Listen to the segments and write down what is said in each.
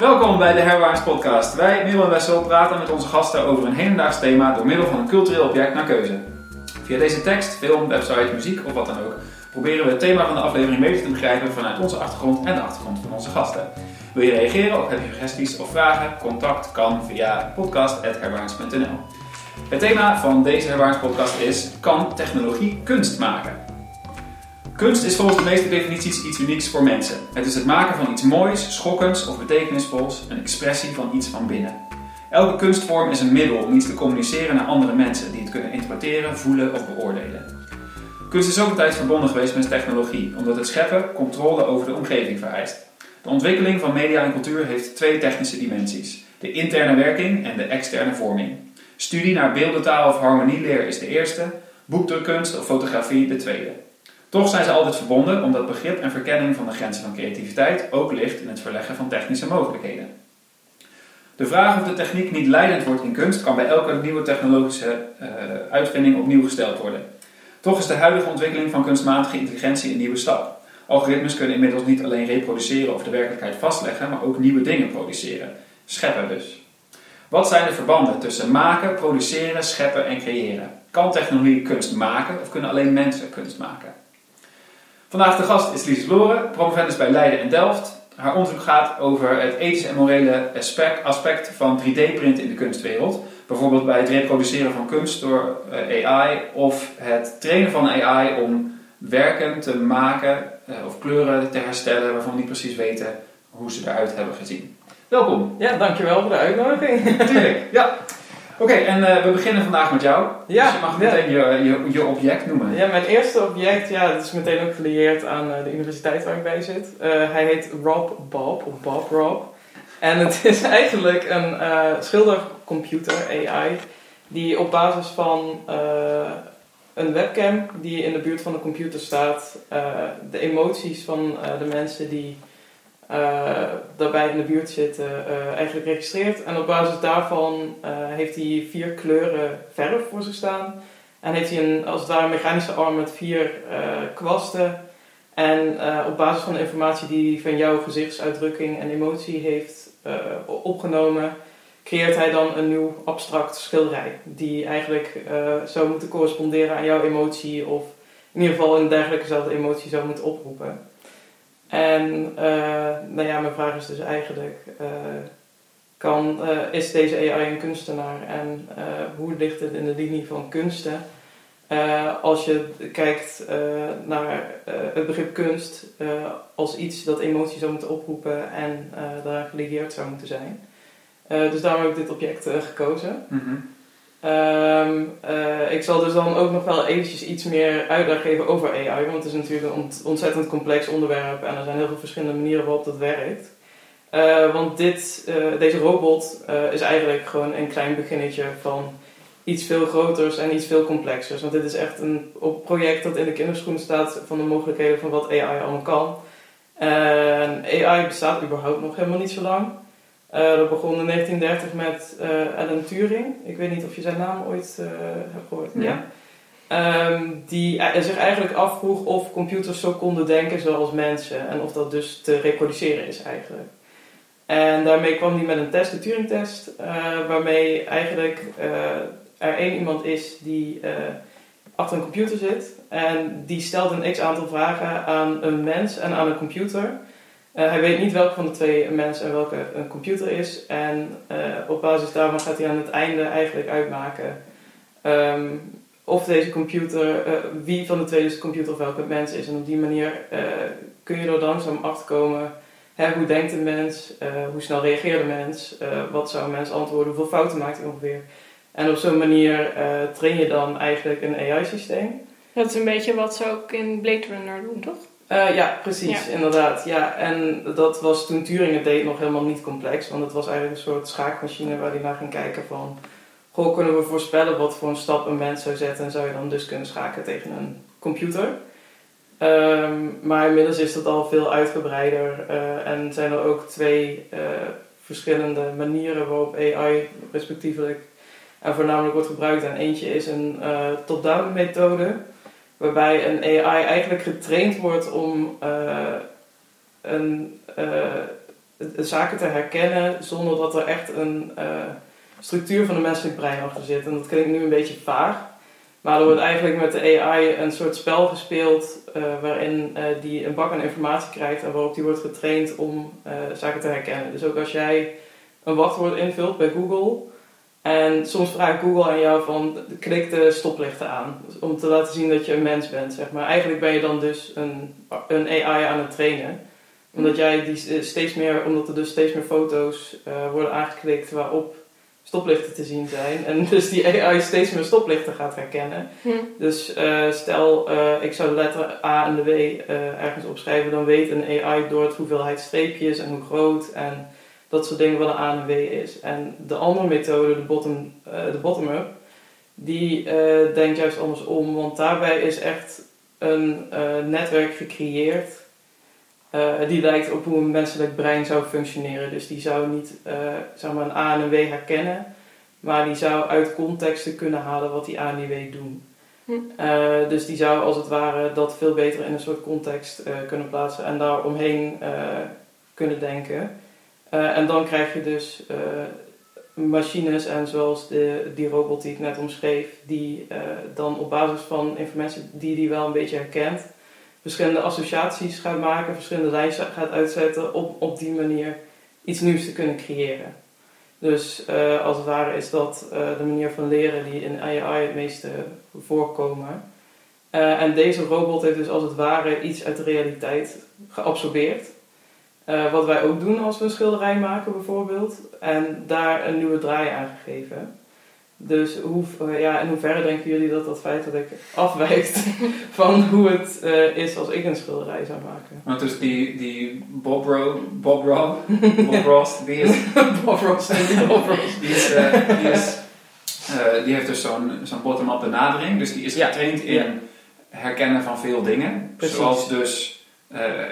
Welkom bij de Herwaarts Podcast. Wij, Merel en Wessel, praten met onze gasten over een hedendaags thema door middel van een cultureel object naar keuze. Via deze tekst, film, website, muziek of wat dan ook, proberen we het thema van de aflevering beter te begrijpen vanuit onze achtergrond en de achtergrond van onze gasten. Wil je reageren of heb je suggesties of vragen? Contact kan via podcast.herwaarts.nl. Het thema van deze Herwaarts podcast is: Kan technologie kunst maken? Kunst is volgens de meeste definities iets unieks voor mensen. Het is het maken van iets moois, schokkends of betekenisvols, een expressie van iets van binnen. Elke kunstvorm is een middel om iets te communiceren naar andere mensen die het kunnen interpreteren, voelen of beoordelen. Kunst is ook een tijd verbonden geweest met technologie, omdat het scheppen controle over de omgeving vereist. De ontwikkeling van media en cultuur heeft twee technische dimensies: de interne werking en de externe vorming. Studie naar beeldentaal of harmonieleer is de eerste, boekdrukkunst of fotografie de tweede. Toch zijn ze altijd verbonden omdat begrip en verkenning van de grenzen van creativiteit ook ligt in het verleggen van technische mogelijkheden. De vraag of de techniek niet leidend wordt in kunst kan bij elke nieuwe technologische uh, uitvinding opnieuw gesteld worden. Toch is de huidige ontwikkeling van kunstmatige intelligentie een nieuwe stap. Algoritmes kunnen inmiddels niet alleen reproduceren of de werkelijkheid vastleggen, maar ook nieuwe dingen produceren. Scheppen dus. Wat zijn de verbanden tussen maken, produceren, scheppen en creëren? Kan technologie kunst maken of kunnen alleen mensen kunst maken? Vandaag de gast is Lies Loren, promovendus bij Leiden en Delft. Haar onderzoek gaat over het ethische en morele aspect van 3D-printen in de kunstwereld. Bijvoorbeeld bij het reproduceren van kunst door eh, AI of het trainen van AI om werken te maken eh, of kleuren te herstellen waarvan we niet precies weten hoe ze eruit hebben gezien. Welkom. Ja, dankjewel voor de uitnodiging. Tuurlijk, ja. Oké, en uh, we beginnen vandaag met jou. Ja, dus je mag meteen je, je, je, object noemen. Ja, mijn eerste object, ja, dat is meteen ook gelieerd aan uh, de universiteit waar ik bij zit. Uh, hij heet Rob Bob, of Bob Rob. En het is eigenlijk een schildercomputer, AI, die op basis van een webcam die in de buurt van de computer staat, de emoties van de mensen die daarbij in de buurt zitten, uh, eigenlijk registreert. En op basis daarvan uh, heeft hij vier kleuren verf voor zich staan. En heeft hij een, als het ware een mechanische arm met vier kwasten. En op basis van de informatie die hij van jouw gezichtsuitdrukking en emotie heeft opgenomen, creëert hij dan een nieuw abstract schilderij. Die eigenlijk zou moeten corresponderen aan jouw emotie of in ieder geval een dergelijkezelfde emotie zou moeten oproepen. En uh, nou ja, mijn vraag is dus eigenlijk, uh, kan, uh, is deze AI een kunstenaar en hoe ligt het in de linie van kunsten? als je kijkt naar het begrip kunst als iets dat emotie zou moeten oproepen en daar gelieerd zou moeten zijn. dus daarom heb ik dit object gekozen. Mm Um, uh, ik zal dus dan ook nog wel eventjes iets meer uitleg geven over AI, want het is natuurlijk een ontzettend complex onderwerp en er zijn heel veel verschillende manieren waarop dat werkt. Uh, want dit, uh, deze robot is eigenlijk gewoon een klein beginnetje van iets veel groters en iets veel complexers. Want dit is echt een project dat in de kinderschoen staat van de mogelijkheden van wat AI allemaal kan. En AI bestaat überhaupt nog helemaal niet zo lang. Uh, dat begon in 1930 met uh, Alan Turing. Ik weet niet of je zijn naam ooit uh, hebt gehoord. Ja. Um, die zich eigenlijk afvroeg of computers zo konden denken zoals mensen. En of dat dus te reproduceren is eigenlijk. En daarmee kwam hij met een test, de Turing-test. waarmee eigenlijk er één iemand is die achter een computer zit. En die stelt een x aantal vragen aan een mens en aan een computer. Uh, hij weet niet welke van de twee een mens en welke een computer is. En uh, op basis daarvan gaat hij aan het einde eigenlijk uitmaken um, of deze computer, uh, wie van de twee dus de computer of welke mens is. En op die manier kun je er langzaam achter komen. Hè, hoe denkt een mens? hoe snel reageert een mens? wat zou een mens antwoorden? Hoeveel fouten maakt hij ongeveer? En op zo'n manier train je dan eigenlijk een AI-systeem. Dat is een beetje wat ze ook in Blade Runner doen, toch? Uh, ja, precies, inderdaad. Ja, en dat was toen Turing het deed nog helemaal niet complex, want het was eigenlijk een soort schaakmachine waar hij naar ging kijken van, goh, kunnen we voorspellen wat voor een stap een mens zou zetten en zou je dan dus kunnen schaken tegen een computer. Um, maar inmiddels is dat al veel uitgebreider uh, en zijn er ook twee uh, verschillende manieren waarop AI respectievelijk en voornamelijk wordt gebruikt. En eentje is een top-down methode waarbij een AI eigenlijk getraind wordt om uh, een, het zaken te herkennen zonder dat er echt een eh, structuur van een menselijk brein achter zit. En dat klinkt nu een beetje vaag. Maar er wordt eigenlijk met de AI een soort spel gespeeld eh, waarin eh, die een bak aan informatie krijgt en waarop die wordt getraind om eh, zaken te herkennen. Dus ook als jij een wachtwoord invult bij Google en soms vraagt Google aan jou van klik de stoplichten aan om te laten zien dat je een mens bent, zeg maar. Eigenlijk ben je dan dus een, een AI aan het trainen omdat jij die eh, steeds meer, omdat er dus steeds meer foto's eh, worden aangeklikt waarop stoplichten te zien zijn. En dus die AI steeds meer stoplichten gaat herkennen. Hm. Dus eh, stel, ik zou de letter A en de W ergens opschrijven, dan weet een AI door het hoeveelheid streepjes en hoe groot en dat soort dingen wat een A en een W is. En de andere methode, de bottom, eh, de bottom-up, die eh, denkt juist andersom, want daarbij is echt een eh, netwerk gecreëerd die lijkt op hoe een menselijk brein zou functioneren. Dus die zou niet zeg maar een A en een W herkennen, maar die zou uit contexten kunnen halen wat die A en die W doen. Hm. Dus die zou als het ware dat veel beter in een soort context kunnen plaatsen en daar omheen kunnen denken. Eh, en dan krijg je dus eh, machines en zoals de, die robot die ik net omschreef, die eh, dan op basis van informatie die die wel een beetje herkent, verschillende associaties gaat maken, verschillende lijsten gaat uitzetten om op die manier iets nieuws te kunnen creëren. Dus als het ware is dat de manier van leren die in AI het meeste voorkomen. En deze robot heeft dus als het ware iets uit de realiteit geabsorbeerd. Eh, wat wij ook doen als we een schilderij maken bijvoorbeeld. En daar een nieuwe draai aan gegeven. Dus hoe, eh, ja, in hoeverre denken jullie dat dat feitelijk afwijkt van hoe het eh, is als ik een schilderij zou maken? Want dus die, die Bob, Ro, Bob, Rob, Bob Ross, die is, Bob Ross die Bob Ross. die, is, die, is, die heeft dus zo'n zo'n bottom-up benadering. Dus die is Ja, getraind in ja. herkennen van veel dingen. Precies. Zoals dus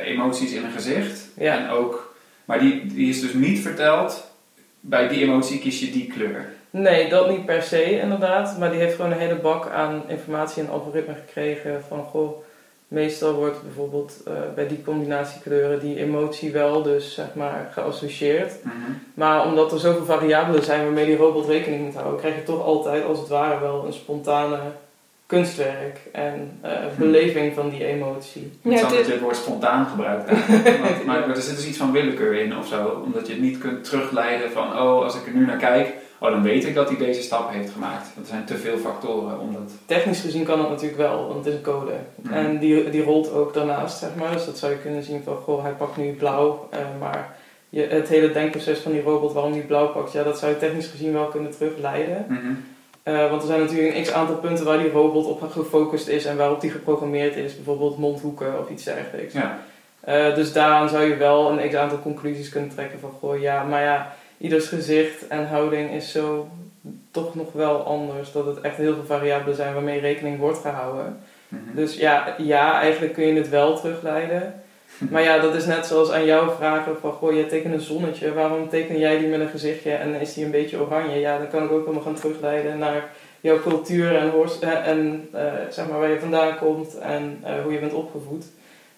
emoties in een gezicht. Ja. En ook, maar die, die is dus niet verteld, bij die emotie kies je die kleur. Nee, dat niet per se inderdaad. Maar die heeft gewoon een hele bak aan informatie en algoritme gekregen. Van goh, meestal wordt bijvoorbeeld eh, bij die combinatie kleuren die emotie wel dus zeg maar geassocieerd. Maar omdat er zoveel variabelen zijn waarmee die robot rekening moet houden, krijg je toch altijd als het ware wel een spontane kunstwerk en eh, beleving van die emotie. Het Ja, zal het dat je het woord spontaan gebruikt eigenlijk. Want- maar er zit dus iets van willekeur in of zo. Omdat je het niet kunt terugleiden van, oh, als ik er nu naar kijk, oh, dan weet ik dat hij deze stap heeft gemaakt. Want er zijn te veel factoren om dat... Technisch gezien kan dat natuurlijk wel, want het is een code. En die, die rolt ook daarnaast, zeg maar. Dus dat zou je kunnen zien van, goh, hij pakt nu blauw. eh, maar je, het hele denkproces van die robot, waarom die blauw pakt, ja, dat zou je technisch gezien wel kunnen terugleiden. Mhm. Eh, want er zijn natuurlijk een x aantal punten waar die robot op gefocust is en waarop die geprogrammeerd is. Bijvoorbeeld mondhoeken of iets dergelijks. Ja. Eh, dus daaraan zou je wel een x aantal conclusies kunnen trekken van, goh, ja, maar ja, ieders gezicht en houding is zo toch nog wel anders. Dat het echt heel veel variabelen zijn waarmee rekening wordt gehouden. Mhm. Dus ja, ja, eigenlijk kun je het wel terugleiden. Maar ja, dat is net zoals aan jou vragen van, goh, je tekent een zonnetje, waarom teken jij die met een gezichtje en is die een beetje oranje? Ja, dan kan ik ook helemaal gaan terugleiden naar jouw cultuur en, eh, en eh, zeg maar waar je vandaan komt en eh, hoe je bent opgevoed.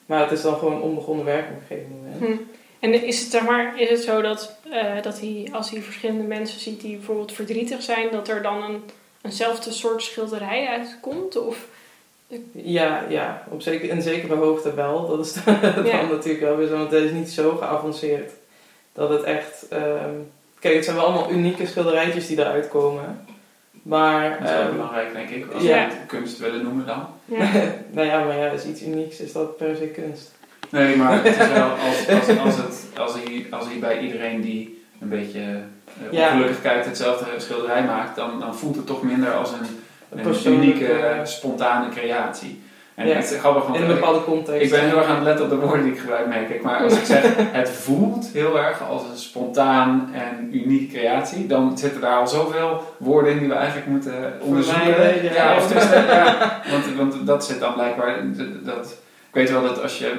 Maar het is dan gewoon onbegonnen werk op een gegeven moment. Hm. En is het, zeg maar, is het zo dat, dat hij, als hij verschillende mensen ziet die bijvoorbeeld verdrietig zijn, dat er dan een, eenzelfde soort schilderij uitkomt? Of, Ja, ja, op zeker, in zekere hoogte wel. Dat is dan Ja. natuurlijk wel weer zo, want het is niet zo geavanceerd. Dat het echt... ehm, kijk, het zijn wel allemaal unieke schilderijtjes die eruit komen. Maar... Dat is wel ehm, belangrijk, denk ik, als ja. we het kunst willen noemen dan. ja. nou ja, maar ja, is iets unieks, is dat per se kunst. Nee, maar het is wel, als, als, als, het, als, hij, als hij bij iedereen die een beetje eh, Ja. ongelukkig kijkt hetzelfde schilderij maakt, dan, dan voelt het toch minder als een, een unieke, spontane creatie. En Ja. het is grappig, want In een bepaalde context. ik ben heel erg aan het letten op de woorden die ik gebruik, merk ik. Maar als ik zeg, het voelt heel erg als een spontaan en unieke creatie, dan zitten daar al zoveel woorden in die we eigenlijk moeten onderzoeken. Ja. ja, of ja, want, want dat zit dan blijkbaar, dat, ik weet wel dat als je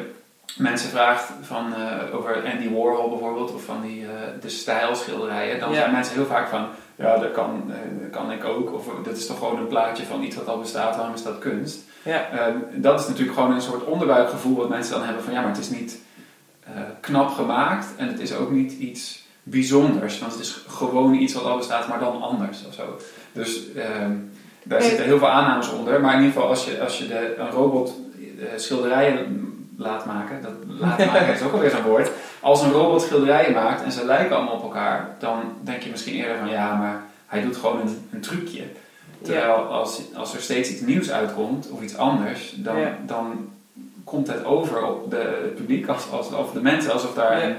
mensen vraagt van, eh, over Andy Warhol bijvoorbeeld, of van die, eh, de stijlschilderijen, dan zijn mensen heel vaak van, ja, dat kan, eh, dat kan ik ook. Of dat is toch gewoon een plaatje van iets wat al bestaat, waarom is dat kunst? Ja. Ehm, dat is natuurlijk gewoon een soort onderbuikgevoel wat mensen dan hebben van, ja, maar het is niet, eh, knap gemaakt en het is ook niet iets bijzonders, want het is gewoon iets wat al bestaat, maar dan anders of zo. Dus ehm, daar zitten heel veel aannames onder, maar in ieder geval als je, als je de, een robot schilderijen laat maken, dat laat maken is ook alweer zo'n woord. Als een robot schilderijen maakt en ze lijken allemaal op elkaar, dan denk je misschien eerder van ja, maar hij doet gewoon een, een trucje. Terwijl als, als er steeds iets nieuws uitkomt of iets anders, dan, dan komt het over op de, het publiek als, als, of de mensen alsof daar een,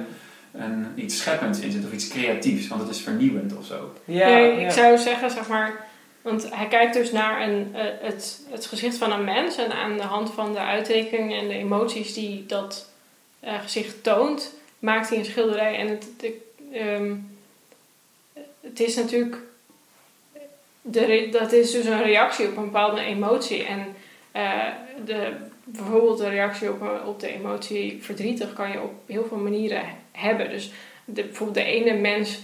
een, iets scheppends in zit of iets creatiefs, want het is vernieuwend of zo. Ja, ik zou zeggen, zeg maar, want hij kijkt dus naar een, uh, het, het gezicht van een mens en aan de hand van de uitdrukkingen en de emoties die dat uh, gezicht toont, maakt hij een schilderij. En het, de, um, het is natuurlijk, de, dat is dus een reactie op een bepaalde emotie. En uh, de, bijvoorbeeld de reactie op, op de emotie verdrietig kan je op heel veel manieren hebben. Dus de, bijvoorbeeld de ene mens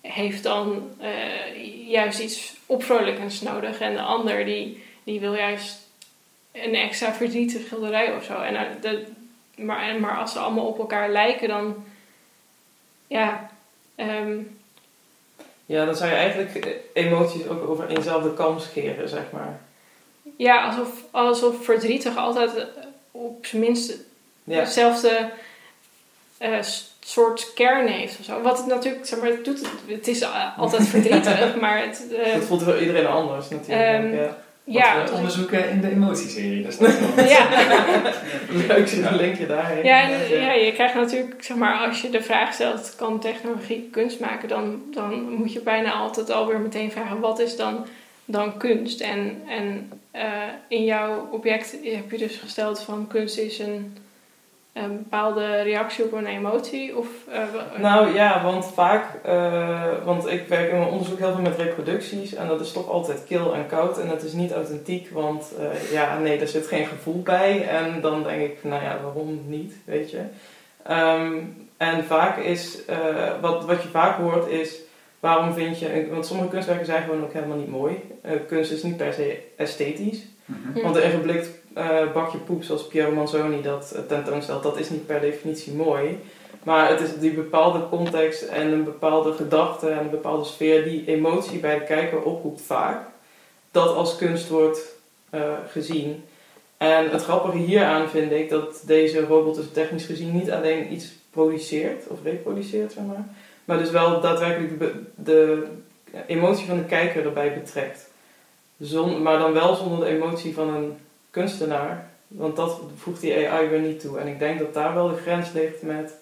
heeft dan uh, juist iets opvrolijkends nodig. En de ander die, die wil juist een extra verdrietige schilderij of zo. En, uh, maar, maar als ze allemaal op elkaar lijken, dan... Ja, um, ja, dan zou je eigenlijk emoties ook over eenzelfde kam scheren, zeg maar. Ja, alsof, alsof verdrietig altijd op zijn minst ja. hetzelfde uh, soort kern heeft of zo. Wat het natuurlijk, zeg maar, het doet het, het is altijd verdrietig, maar het... Uh, dat voelt voor iedereen anders natuurlijk. Um, ja. Ja, we onderzoeken in de emotieserie. Dus ja. Leuk, zie een linkje daarheen. Ja, ja, je krijgt natuurlijk, zeg maar, als je de vraag stelt, kan technologie kunst maken? Dan, dan moet je bijna altijd alweer meteen vragen, wat is dan, dan kunst? En, en uh, in jouw object heb je dus gesteld van kunst is een een bepaalde reactie op een emotie? Of, uh, nou ja, want vaak, uh, want ik werk in mijn onderzoek heel veel met reproducties en dat is toch altijd kil en koud en dat is niet authentiek, want uh, ja, nee, er zit geen gevoel bij en dan denk ik, nou ja, waarom niet, weet je. Um, en vaak is, wat, wat je vaak hoort is, waarom vind je, want sommige kunstwerken zijn gewoon ook helemaal niet mooi. kunst is niet per se esthetisch. Mm -hmm. Want een geblikt uh, bakje poep zoals Piero Manzoni dat tentoonstelt, dat is niet per definitie mooi. Maar het is die bepaalde context en een bepaalde gedachte en een bepaalde sfeer die emotie bij de kijker oproept vaak. Dat als kunst wordt uh, gezien. En het grappige hieraan vind ik dat deze robot dus technisch gezien niet alleen iets produceert of reproduceert, zeg maar. Maar dus wel daadwerkelijk de, de emotie van de kijker erbij betrekt. Zon, maar dan wel zonder de emotie van een kunstenaar. Want dat voegt die AI weer niet toe. En ik denk dat daar wel de grens ligt met...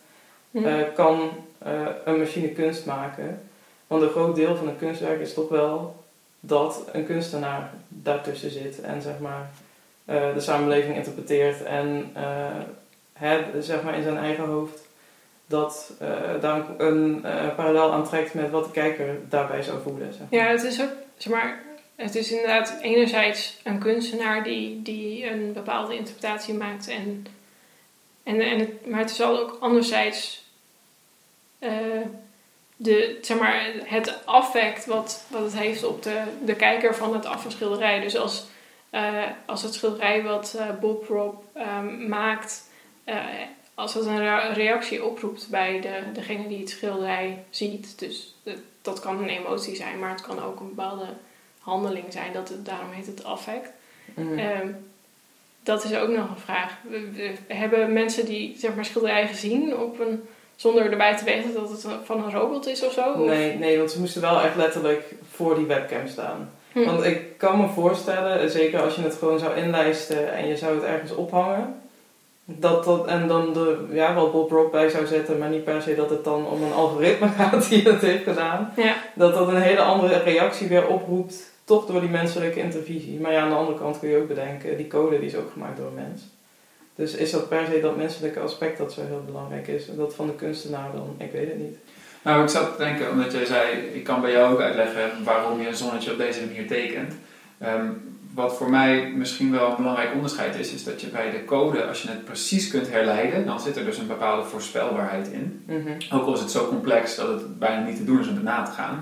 Uh, kan uh, een machine kunst maken? Want een groot deel van een kunstwerk is toch wel dat een kunstenaar daartussen zit. En zeg maar uh, de samenleving interpreteert. En het, zeg maar in zijn eigen hoofd dat daar een parallel aantrekt met wat de kijker daarbij zou voelen. Zeg maar. Ja, het is ook, zeg maar, het is inderdaad enerzijds een kunstenaar die, die een bepaalde interpretatie maakt. En, en, en het, maar het is ook anderzijds uh, de, zeg maar, het affect wat, wat het heeft op de, de kijker van het afschilderij. Dus als, uh, als het schilderij wat uh, Bob Rob um, maakt, als het een reactie oproept bij de, degene die het schilderij ziet. Dus dat kan een emotie zijn, maar het kan ook een bepaalde handeling zijn. Dat het, daarom heet het affect. Mm. Um, dat is ook nog een vraag. We, we, hebben mensen die zeg maar, schilderijen gezien op een, zonder erbij te weten dat het van een robot is of zo? Nee, nee, want ze moesten wel echt letterlijk voor die webcam staan. Hm. Want ik kan me voorstellen, zeker als je het gewoon zou inlijsten en je zou het ergens ophangen, dat dat, en dan de, ja, wel Bob Rock bij zou zetten, maar niet per se dat het dan om een algoritme gaat die het heeft gedaan. Ja. Dat dat een hele andere reactie weer oproept toch door die menselijke intervisie. Maar ja, aan de andere kant kun je ook bedenken, die code die is ook gemaakt door een mens. Dus is dat per se dat menselijke aspect dat zo heel belangrijk is? En dat van de kunstenaar dan? Ik weet het niet. Nou, ik zat te denken, omdat jij zei, ik kan bij jou ook uitleggen waarom je een zonnetje op deze manier tekent. Um, wat voor mij misschien wel een belangrijk onderscheid is, is dat je bij de code, als je het precies kunt herleiden, dan zit er dus een bepaalde voorspelbaarheid in. Mm -hmm. Ook al is het zo complex dat het bijna niet te doen is om het na te gaan.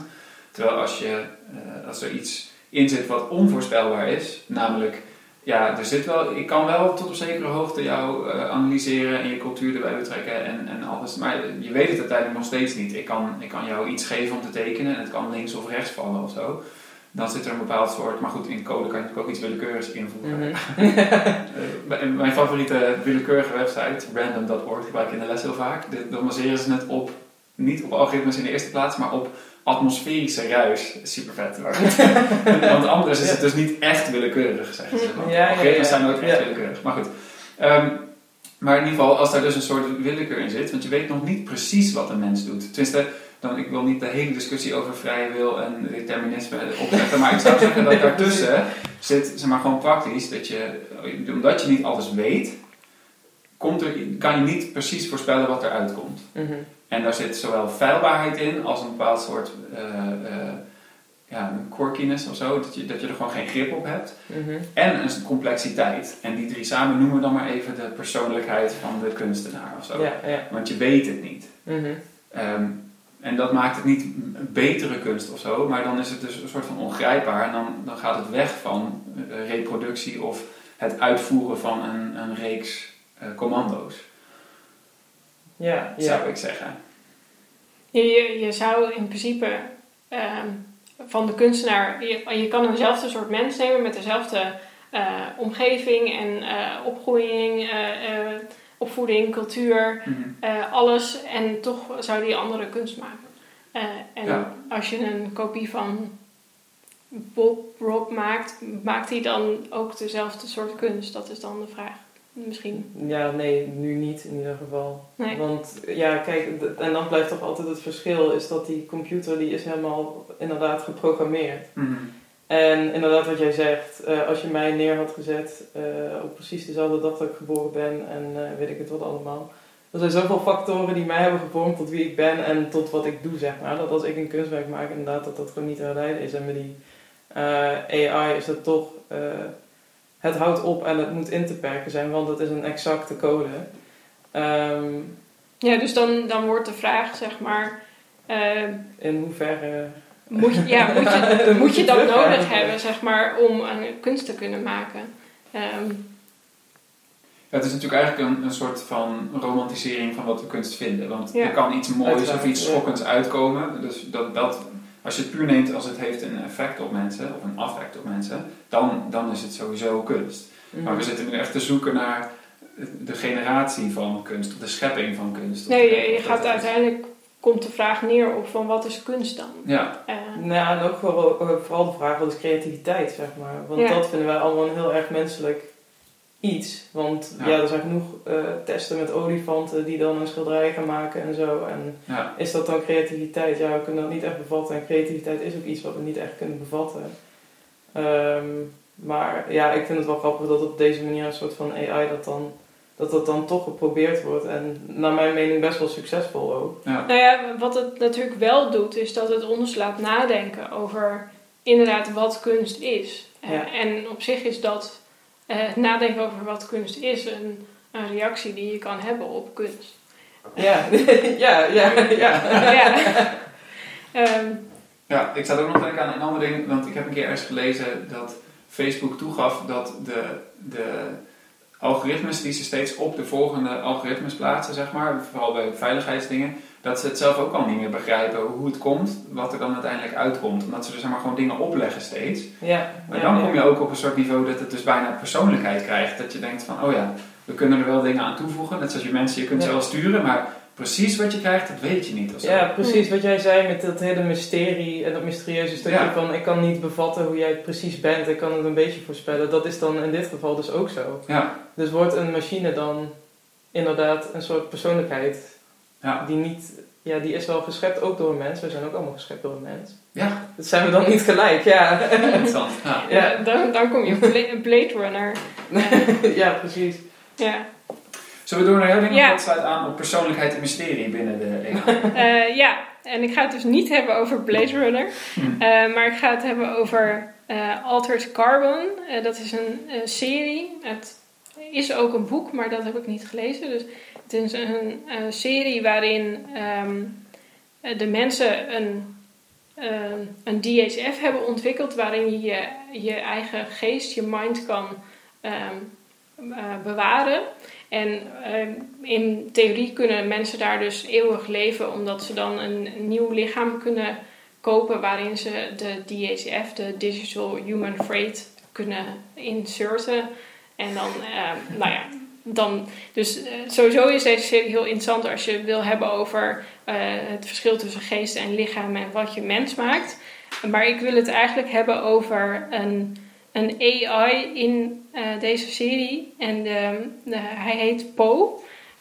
Terwijl als, je, uh, als er iets in zit wat onvoorspelbaar is. Namelijk, ja, er zit wel, ik kan wel tot op zekere hoogte jou eh, analyseren en je cultuur erbij betrekken en, en alles. Maar je weet het uiteindelijk nog steeds niet. Ik kan, ik kan jou iets geven om te tekenen en het kan links of rechts vallen of zo. Dan zit er een bepaald soort, maar goed, in code kan je natuurlijk ook iets willekeurigs invoegen. Mhm. Eh, mijn favoriete willekeurige website, random.org, gebruik ik in de les heel vaak. Dan baseren ze het op, niet op algoritmes in de eerste plaats, maar op atmosferische ruis. Super vet. Want anders is het dus niet echt willekeurig, zeggen ze. Want Ja, ja, algoritmes ja. zijn nooit echt willekeurig. Maar goed. Ehm, maar in ieder geval, als daar dus een soort willekeur in zit, want je weet nog niet precies wat een mens doet. Tenminste, dan, ik wil niet de hele discussie over vrije wil en determinisme opzetten, maar ik zou zeggen dat daartussen zit, zeg maar gewoon praktisch, dat je, omdat je niet alles weet, komt er, kan je niet precies voorspellen wat eruit komt. Mhm. En daar zit zowel feilbaarheid in als een bepaald soort eh, ja, quirkiness of zo, dat je, dat je er gewoon geen grip op hebt. Mhm. En een complexiteit. En die drie samen noemen we dan maar even de persoonlijkheid van de kunstenaar of zo. Ja, ja. Want je weet het niet. Mhm. Ehm, en dat maakt het niet een betere kunst of zo, maar dan is het dus een soort van ongrijpbaar. En dan, dan gaat het weg van eh, reproductie of het uitvoeren van een, een reeks commando's, Ja, ja. zou ik zeggen. Je, je, je zou in principe ehm, van de kunstenaar, je, je kan eenzelfde soort mens nemen met dezelfde eh, omgeving en eh, opgroeiing, eh, eh, opvoeding, cultuur, Mhm. eh, alles. En toch zou die andere kunst maken. Eh, en Ja. als je een kopie van Bob Rob maakt, maakt hij dan ook dezelfde soort kunst? Dat is dan de vraag. Misschien. Ja, nee, nu niet in ieder geval. Nee. Want ja, kijk, en dan blijft toch altijd het verschil, is dat die computer die is helemaal inderdaad geprogrammeerd. Mhm. En inderdaad wat jij zegt, eh, als je mij neer had gezet eh, op precies dezelfde dag dat ik geboren ben en eh, weet ik het wat allemaal. Er zijn zoveel factoren die mij hebben gevormd tot wie ik ben en tot wat ik doe, zeg maar. Dat als ik een kunstwerk maak, inderdaad, dat dat gewoon niet te herleiden is. En met die eh, AI is dat toch, eh, het houdt op en het moet in te perken zijn, want het is een exacte code. Ehm, Ja, dus dan, dan wordt de vraag, zeg maar. eh, in hoeverre... Moet je, ja, moet je, moet je dat nodig hebben, zeg maar, om een kunst te kunnen maken? Ehm, Ja, het is natuurlijk eigenlijk een, een soort van romantisering van wat we kunst vinden. Want Ja. er kan iets moois Uiteraard, of iets ja. schokkends uitkomen. Dus dat, dat, als je het puur neemt als het heeft een effect op mensen, of een affect op mensen, dan, dan is het sowieso kunst. Mhm. Maar we zitten nu echt te zoeken naar de generatie van kunst, of de schepping van kunst. nee, je, gaat uiteindelijk, komt de vraag neer op van wat is kunst dan? Ja, Eh, Nou, en ook vooral, ook vooral de vraag, wat is creativiteit, zeg maar. Want Ja. dat vinden wij allemaal een heel erg menselijk iets. Want Ja. ja, er zijn genoeg eh, testen met olifanten die dan een schilderij gaan maken en zo. En ja. is dat dan creativiteit? Ja, we kunnen dat niet echt bevatten. En creativiteit is ook iets wat we niet echt kunnen bevatten. Ehm, maar ja, ik vind het wel grappig dat op deze manier een soort van AI dat dan, dat, dat dan toch geprobeerd wordt. En naar mijn mening best wel succesvol ook. ja. nou ja, wat het natuurlijk wel doet, is dat het ons laat nadenken over inderdaad wat kunst is. Ja. en op zich is dat, eh, het nadenken over wat kunst is, een, een reactie die je kan hebben op kunst. Ja, ja, ja, ja. ja. Ehm, Ja, ik zat ook nog te denken aan een ander ding, want ik heb een keer ergens gelezen dat Facebook toegaf dat de, de algoritmes die ze steeds op de volgende algoritmes plaatsen, zeg maar, vooral bij veiligheidsdingen, dat ze het zelf ook al niet meer begrijpen hoe het komt, wat er dan uiteindelijk uitkomt. Omdat ze er zeg maar gewoon dingen opleggen steeds. ja. Maar ja, dan ja. kom je ook op een soort niveau dat het dus bijna persoonlijkheid krijgt. Dat je denkt van, oh ja, we kunnen er wel dingen aan toevoegen, net zoals je mensen, je kunt ze wel sturen, maar precies wat je krijgt, dat weet je niet. Of zo. Ja, precies wat jij zei met dat hele mysterie en dat mysterieuze stukje Ja. van ik kan niet bevatten hoe jij precies bent, ik kan het een beetje voorspellen. Dat is dan in dit geval dus ook zo. Ja, Dus wordt een machine dan inderdaad een soort persoonlijkheid ja, die niet, ja, die is wel geschept ook door een mens. We zijn ook allemaal geschept door een mens. ja, Dat zijn we dan niet gelijk, ja. interessant. Ja. ja. dan, dan kom je op Bla- Blade Runner. ja, precies. Ja. Zullen we door naar jouw ding? Ja. Dat sluit aan op persoonlijkheid en mysterie binnen de AI. Eh, ja, en ik ga het dus niet hebben over Blade Runner, Hm. eh, maar ik ga het hebben over eh, Altered Carbon. Eh, dat is een, een serie. Het is ook een boek, maar dat heb ik niet gelezen. Dus het is een, serie waarin ehm, eh, de mensen een, ehm, een DHF hebben ontwikkeld, waarin je je, eigen geest, je mind kan ehm, eh, bewaren. En in theorie kunnen mensen daar dus eeuwig leven, omdat ze dan een, nieuw lichaam kunnen kopen waarin ze de DHF, de Digital Human Freight, kunnen inserten. En dan, nou ja, dan, dus eh, sowieso is deze serie heel interessant als je wil hebben over eh, het verschil tussen geest en lichaam en wat je mens maakt. Maar ik wil het eigenlijk hebben over een, een AI in eh, deze serie. En de, hij heet Poe.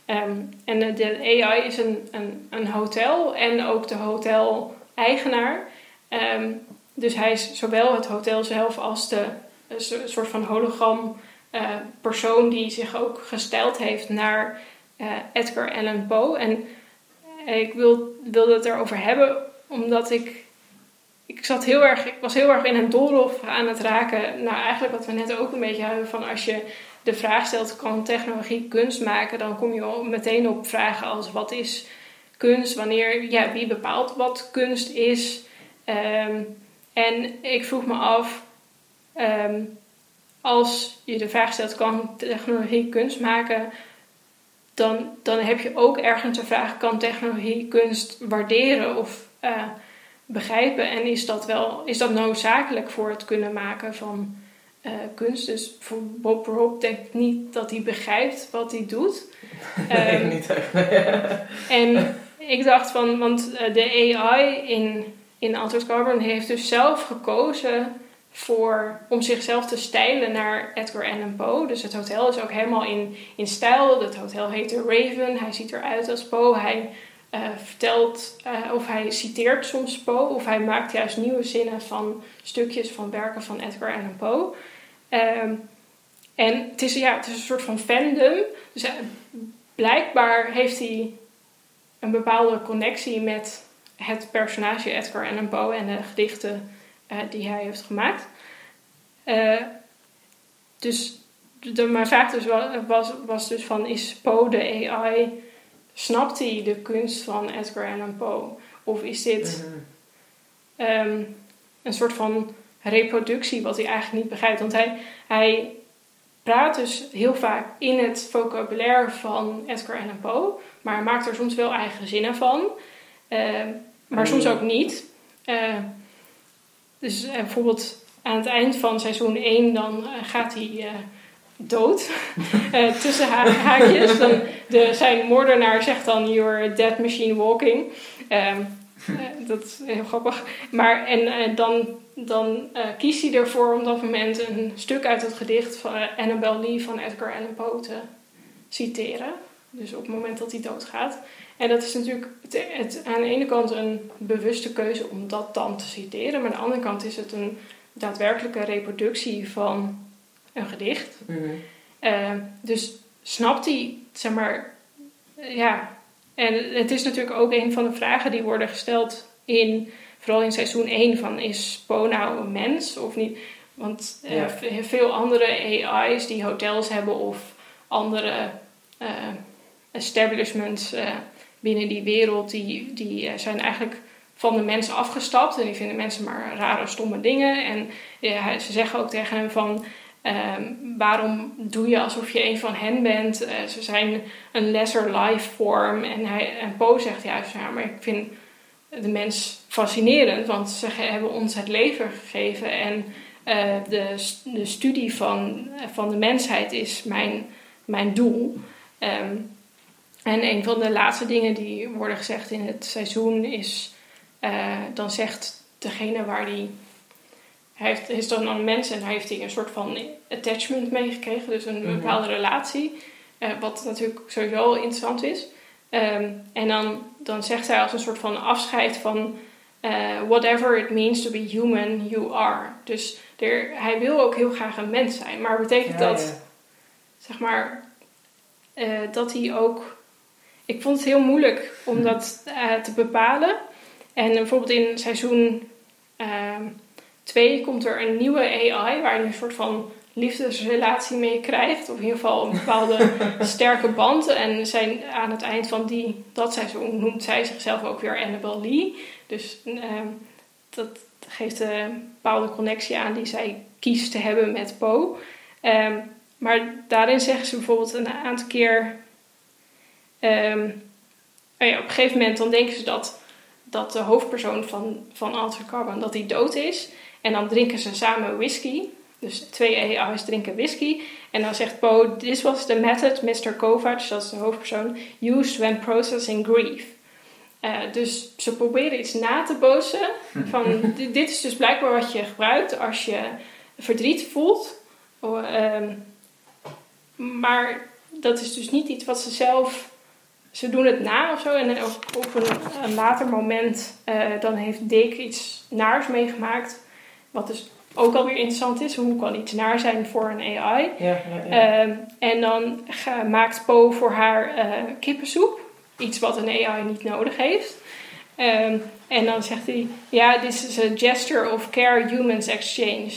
Ehm, en de, de AI is een, een, een hotel en ook de hotel-eigenaar. Ehm, dus hij is zowel het hotel zelf als de een soort van hologram uh, persoon die zich ook gesteld heeft naar uh, Edgar Allan Poe. En ik wil, wilde het erover hebben omdat ik. Ik, zat heel erg, ik was heel erg in een doolhof aan het raken. Nou, eigenlijk wat we net ook een beetje hebben: van als je de vraag stelt: kan technologie kunst maken? Dan kom je meteen op vragen als: wat is kunst? Wanneer, ja, wie bepaalt wat kunst is? Um, en ik vroeg me af Um, als je de vraag stelt, kan technologie kunst maken? Dan, dan heb je ook ergens de vraag, kan technologie kunst waarderen of uh, begrijpen? En is dat wel is dat noodzakelijk voor het kunnen maken van uh, kunst? Dus voor Bob Rob denk ik niet dat hij begrijpt wat hij doet. Nee, um, niet echt. en ik dacht van, want uh, de AI in, in Altered Carbon heeft dus zelf gekozen voor, om zichzelf te stijlen naar Edgar Allan Poe. Dus het hotel is ook helemaal in, in stijl. Het hotel heet The Raven. Hij ziet eruit als Poe. Hij uh, vertelt, uh, of hij citeert soms Poe. Of hij maakt juist nieuwe zinnen van stukjes van werken van Edgar Allan Poe. Um, en het is, ja, het is een soort van fandom. Dus uh, blijkbaar heeft hij een bepaalde connectie met het personage Edgar Allan Poe en de gedichten uh, die hij heeft gemaakt. Uh, dus de, mijn vraag dus was, was dus van, is Poe de AI, snapt hij de kunst van Edgar Allan Poe? Of is dit mm-hmm. um, een soort van reproductie wat hij eigenlijk niet begrijpt? Want hij, hij praat dus heel vaak in het vocabulaire van Edgar Allan Poe, maar hij maakt er soms wel eigen zinnen van, uh, maar soms ook niet. Uh, dus uh, bijvoorbeeld aan het eind van seizoen 1 dan uh, gaat hij uh, dood. tussen ha haakjes. Dan de, zijn moordenaar zegt dan, you're a dead machine walking. Um, dat is heel grappig. Maar en dan, dan kiest hij ervoor om dat moment een stuk uit het gedicht van Annabel Lee van Edgar Allan Poe te citeren. Dus op het moment dat hij doodgaat. En dat is natuurlijk het, het, aan de ene kant een bewuste keuze om dat dan te citeren, maar aan de andere kant is het een daadwerkelijke reproductie van een gedicht. Mm uh, dus snapt hij, zeg maar, ja. En het is natuurlijk ook een van de vragen die worden gesteld in, vooral in seizoen 1 van is Po nou een mens of niet? Want uh, ja. veel andere AI's die hotels hebben of andere uh, establishments binnen die wereld, die, die eh, zijn eigenlijk van de mensen afgestapt. En die vinden mensen maar rare, stomme dingen. En ja, ze zeggen ook tegen hem van... Um, waarom doe je alsof je een van hen bent? Uh, ze zijn een lesser life form. En, hij, en Poe zegt juist, ja, maar ik vind de mens fascinerend. Want ze hebben ons het leven gegeven. En uh, de, de studie van, van de mensheid is mijn, mijn doel. Um, en een van de laatste dingen die worden gezegd in het seizoen is, uh, dan zegt degene waar die, hij heeft, is dan een mens en hij heeft hij een soort van attachment meegekregen, dus een mhm. bepaalde relatie, uh, wat natuurlijk sowieso interessant is. Um, en dan, dan zegt hij als een soort van afscheid van uh, whatever it means to be human, you are. Dus er, hij wil ook heel graag een mens zijn, maar betekent ja, dat, ja. zeg maar, dat hij ook ik vond het heel moeilijk om hm. dat uh, te bepalen. En bijvoorbeeld in seizoen 2 uh, komt er een nieuwe AI waar je een soort van liefdesrelatie mee krijgt. Of in ieder geval een bepaalde sterke band. En zijn, aan het eind van die, dat seizoen noemt zij zichzelf ook weer Annabel Lee. Dus uh, dat geeft een bepaalde connectie aan die zij kiest te hebben met Poe. Um, maar daarin zeggen ze bijvoorbeeld een aantal keer. Ehm, ja, op een gegeven moment dan denken ze dat, dat de hoofdpersoon van, van Altered Carbon dat die dood is. En dan drinken ze samen whisky. Dus twee AI's drinken whisky. En dan zegt Poe: This was the method Mr. Kovacs, dat is de hoofdpersoon, used when processing grief. Eh, dus ze proberen iets na te bootsen. Van, dit is dus blijkbaar wat je gebruikt als je verdriet voelt. Oh, ehm, maar dat is dus niet iets wat ze zelf. Ze doen het na of zo. En dan op, op een, een later moment eh, dan heeft Dick iets naars meegemaakt. Wat dus ook alweer interessant is. Hoe kan iets naar zijn voor een AI? Ja, ja, ja. Ehm, en dan ga- maakt Poe voor haar eh, kippensoep. Iets wat een AI niet nodig heeft. Ehm, en dan zegt hij: Ja, this is a gesture of care humans exchange.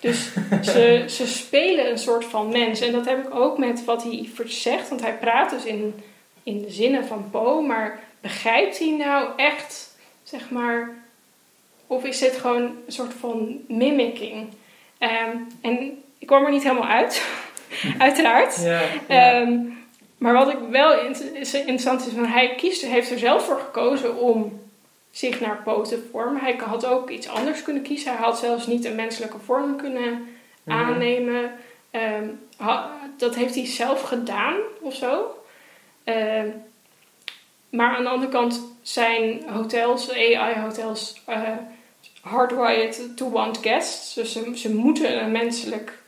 Dus ze, ze spelen een soort van mens. En dat heb ik ook met wat hij zegt. Want hij praat dus in, in de zinnen van Poe. Maar begrijpt hij nou echt, zeg maar... Of is dit gewoon een soort van mimicking? Ehm, en ik kwam er niet helemaal uit, uiteraard. ja, ja. Ehm, maar wat ik wel interessant is, van hij kiest, heeft er zelf voor gekozen om zich naar Poe te vormen. Hij had ook iets anders kunnen kiezen. Hij had zelfs niet een menselijke vorm kunnen Mhm. aannemen. Ehm, ha- dat heeft hij zelf gedaan of zo. Ehm, maar aan de andere kant zijn hotels, AI-hotels, eh hardwired to want guests. Dus ze, ze moeten een menselijk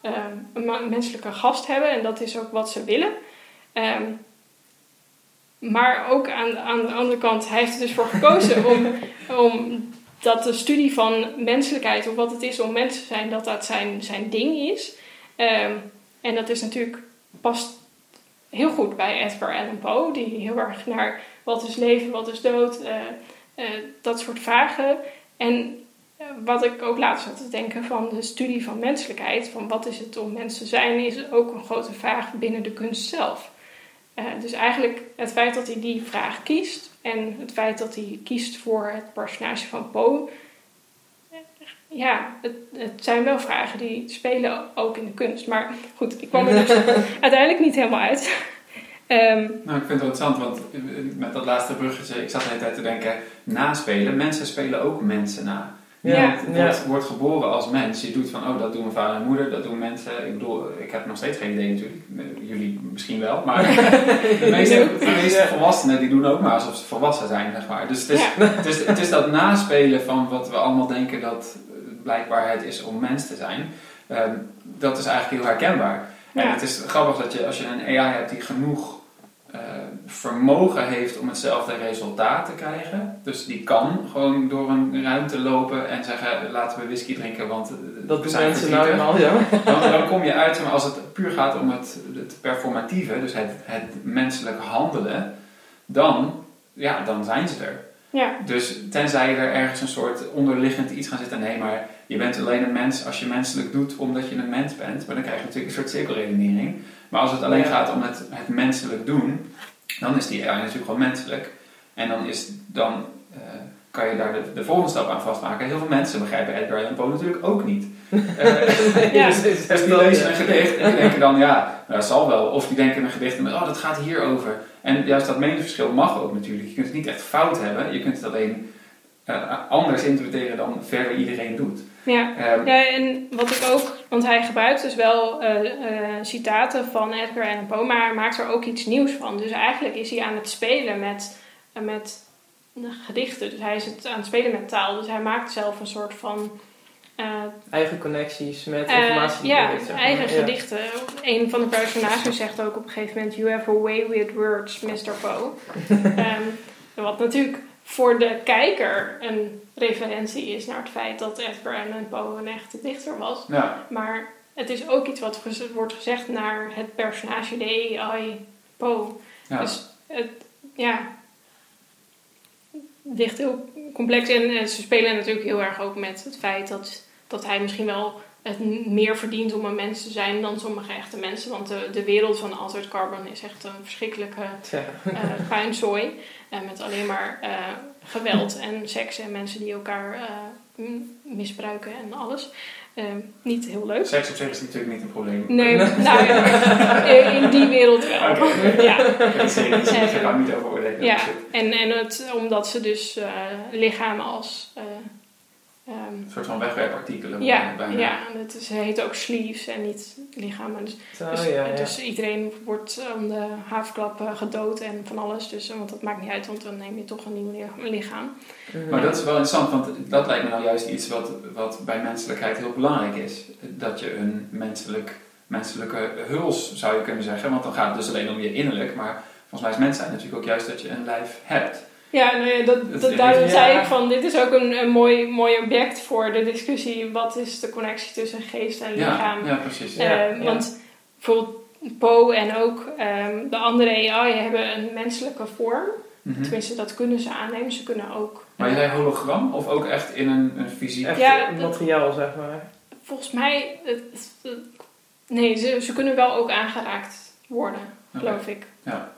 ehm, een menselijke gast hebben en dat is ook wat ze willen. Ehm, maar ook aan, aan de andere kant, hij heeft er dus voor gekozen om, om dat de studie van menselijkheid, of wat het is om mens te zijn, dat dat zijn, zijn ding is. En dat is natuurlijk past heel goed bij Edgar Allan Poe, die heel erg naar wat is leven, wat is dood, eh, eh, dat soort vragen. En eh, wat ik ook later zat te denken van de studie van menselijkheid, van wat is het om mens te zijn, is ook een grote vraag binnen de kunst zelf. Dus eigenlijk het feit dat hij die vraag kiest en het feit dat hij kiest voor het personage van Poe, ja, het, het zijn wel vragen die spelen ook in de kunst. Maar goed, ik kwam er dus uiteindelijk niet helemaal uit. Ehm, Nou, ik vind het interessant, want met dat laatste bruggetje, ik zat de hele tijd te denken, naspelen. Mensen spelen ook mensen na. Ja, ja. wordt, wordt geboren als mens. Je doet van, oh, dat doen mijn vader en moeder, dat doen mensen. Ik bedoel, ik heb nog steeds geen idee natuurlijk. Jullie misschien wel, maar de meeste, de meeste Ja. volwassenen die doen ook maar alsof ze volwassen zijn, zeg maar. Dus het is, ja, het is, het is dat naspelen van wat we allemaal denken dat blijkbaar het is om mens te zijn. Ehm, dat is eigenlijk heel herkenbaar. En het is grappig dat je als je een AI hebt die genoeg eh, vermogen heeft om hetzelfde resultaat te krijgen. Dus die kan gewoon door een ruimte lopen en zeggen laten we whisky drinken, want eh, Dat we zijn mensen nou eenmaal, ja. Dan, dan kom je uit, maar als het puur gaat om het, het performatieve, dus het, het menselijk handelen, dan, ja, dan zijn ze er. Ja, Dus tenzij er ergens een soort onderliggend iets gaan zitten, nee, maar je bent alleen een mens als je menselijk doet omdat je een mens bent, maar dan krijg je natuurlijk een soort cirkelredenering. Maar als het alleen Ja. gaat om het, het menselijk doen, dan is die AI natuurlijk gewoon menselijk. En dan, is, dan eh, kan je daar de, de volgende stap aan vastmaken. Heel veel mensen begrijpen Edgar Allan Poe natuurlijk ook niet. Eh, Ja. Dus dus die lezen een gedicht en die denken dan, ja, nou, dat zal wel. Of die denken een gedicht met, oh, dat gaat hierover. En juist dat meningsverschil mag ook natuurlijk. Je kunt het niet echt fout hebben. Je kunt het alleen eh, anders interpreteren dan verder iedereen doet. ja. Ehm, Ja, en wat ik ook, want hij gebruikt dus wel eh, eh, citaten van Edgar Allan Poe, maar hij maakt er ook iets nieuws van. Dus eigenlijk is hij aan het spelen met, met de gedichten. Dus hij is het aan het spelen met taal. Dus hij maakt zelf een soort van. Eh, Eigen connecties met eh, informatie. ja, je weet, zeg maar. eigen Ja. gedichten. Een van de personages zegt ook op een gegeven moment: You have a way with words, Mr. Poe. Ehm, wat natuurlijk voor de kijker een referentie is naar het feit dat Edgar Allan Poe een echte dichter was. ja, Maar het is ook iets wat gez- wordt gezegd naar het personage, de AI Poe. ja. Dus het, ja, ligt heel complex. En eh, ze spelen natuurlijk heel erg ook met het feit dat, dat hij misschien wel het meer verdient om een mens te zijn dan sommige echte mensen. Want de, de wereld van Altered Carbon is echt een verschrikkelijke Tja. eh puinzooi. Eh, met alleen maar eh, geweld en seks en mensen die elkaar eh, misbruiken en alles. Ehm, niet heel leuk. Seks op zich is natuurlijk niet een probleem. Nee, nou ja, in- die wereld wel. Oké. Ja, daar ik niet over oordelen. ja. En, en het, omdat ze dus eh, lichamen als... soort van wegwerpartikelen. ja, bijna. ja, het is, heet ook sleeves en niet lichamen. Dus, Oh, dus, ja, ja. dus iedereen wordt om de haafklap eh, gedood en van alles. Dus, want dat maakt niet uit, want dan neem je toch een nieuw li- lichaam. Mhm. Maar dat is wel interessant, want dat lijkt me nou juist iets wat, wat bij menselijkheid heel belangrijk is. Dat je een menselijk, menselijke huls zou je kunnen zeggen, want dan gaat het dus alleen om je innerlijk. Maar volgens mij is mens zijn natuurlijk ook juist dat je een lijf hebt. Ja, nou ja, dat, Dat daarom ja. zei ik van, dit is ook een, een mooi, mooi object voor de discussie. Wat is de connectie tussen geest en lichaam? Ja, ja precies. Ja. Eh, Want bijvoorbeeld Poe en ook ehm, de andere AI hebben een menselijke vorm. Mhm. Tenminste, dat kunnen ze aannemen. Ze kunnen ook... Maar zei hologram of ook echt in een, een fysiek... Echt Ja, dat- materiaal, zeg maar. Volgens mij... Het, het- nee, ze, ze kunnen wel ook aangeraakt worden, geloof ik. Ja.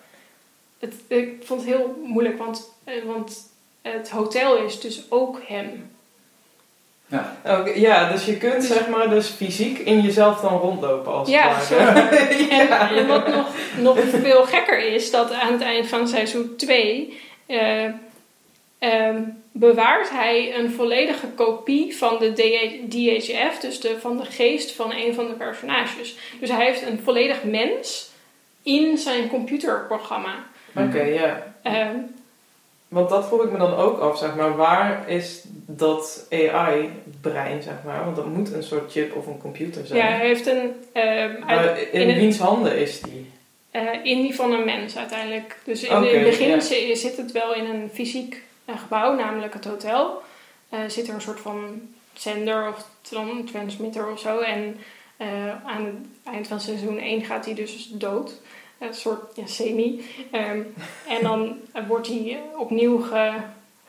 Het, ik vond het heel moeilijk, want, eh, want het hotel is dus ook hem. Ja. Ja, dus je kunt zeg maar dus fysiek in jezelf dan rondlopen als Ja, het ware. Ja. en wat nog, nog veel gekker is, dat aan het eind van seizoen 2 eh, ehm, bewaart hij een volledige kopie van de DHF, dus de, van de geest van een van de personages. Dus hij heeft een volledig mens in zijn computerprogramma. Oké, ja. Ehm, Want dat vroeg ik me dan ook af, zeg maar. Waar is dat AI-brein, zeg maar? Want dat moet een soort chip of een computer zijn. ja, hij heeft een. ehm, uit- Maar in, in een- wiens handen is die? eh, in die van een mens uiteindelijk. Dus in het begin zit het wel in een fysiek eh, gebouw, namelijk het hotel. Eh, zit er een soort van zender of tran- transmitter of zo. En eh, aan het eind van seizoen 1 gaat hij dus dood. Een soort ja, semi. Ehm, en dan wordt hij opnieuw ge,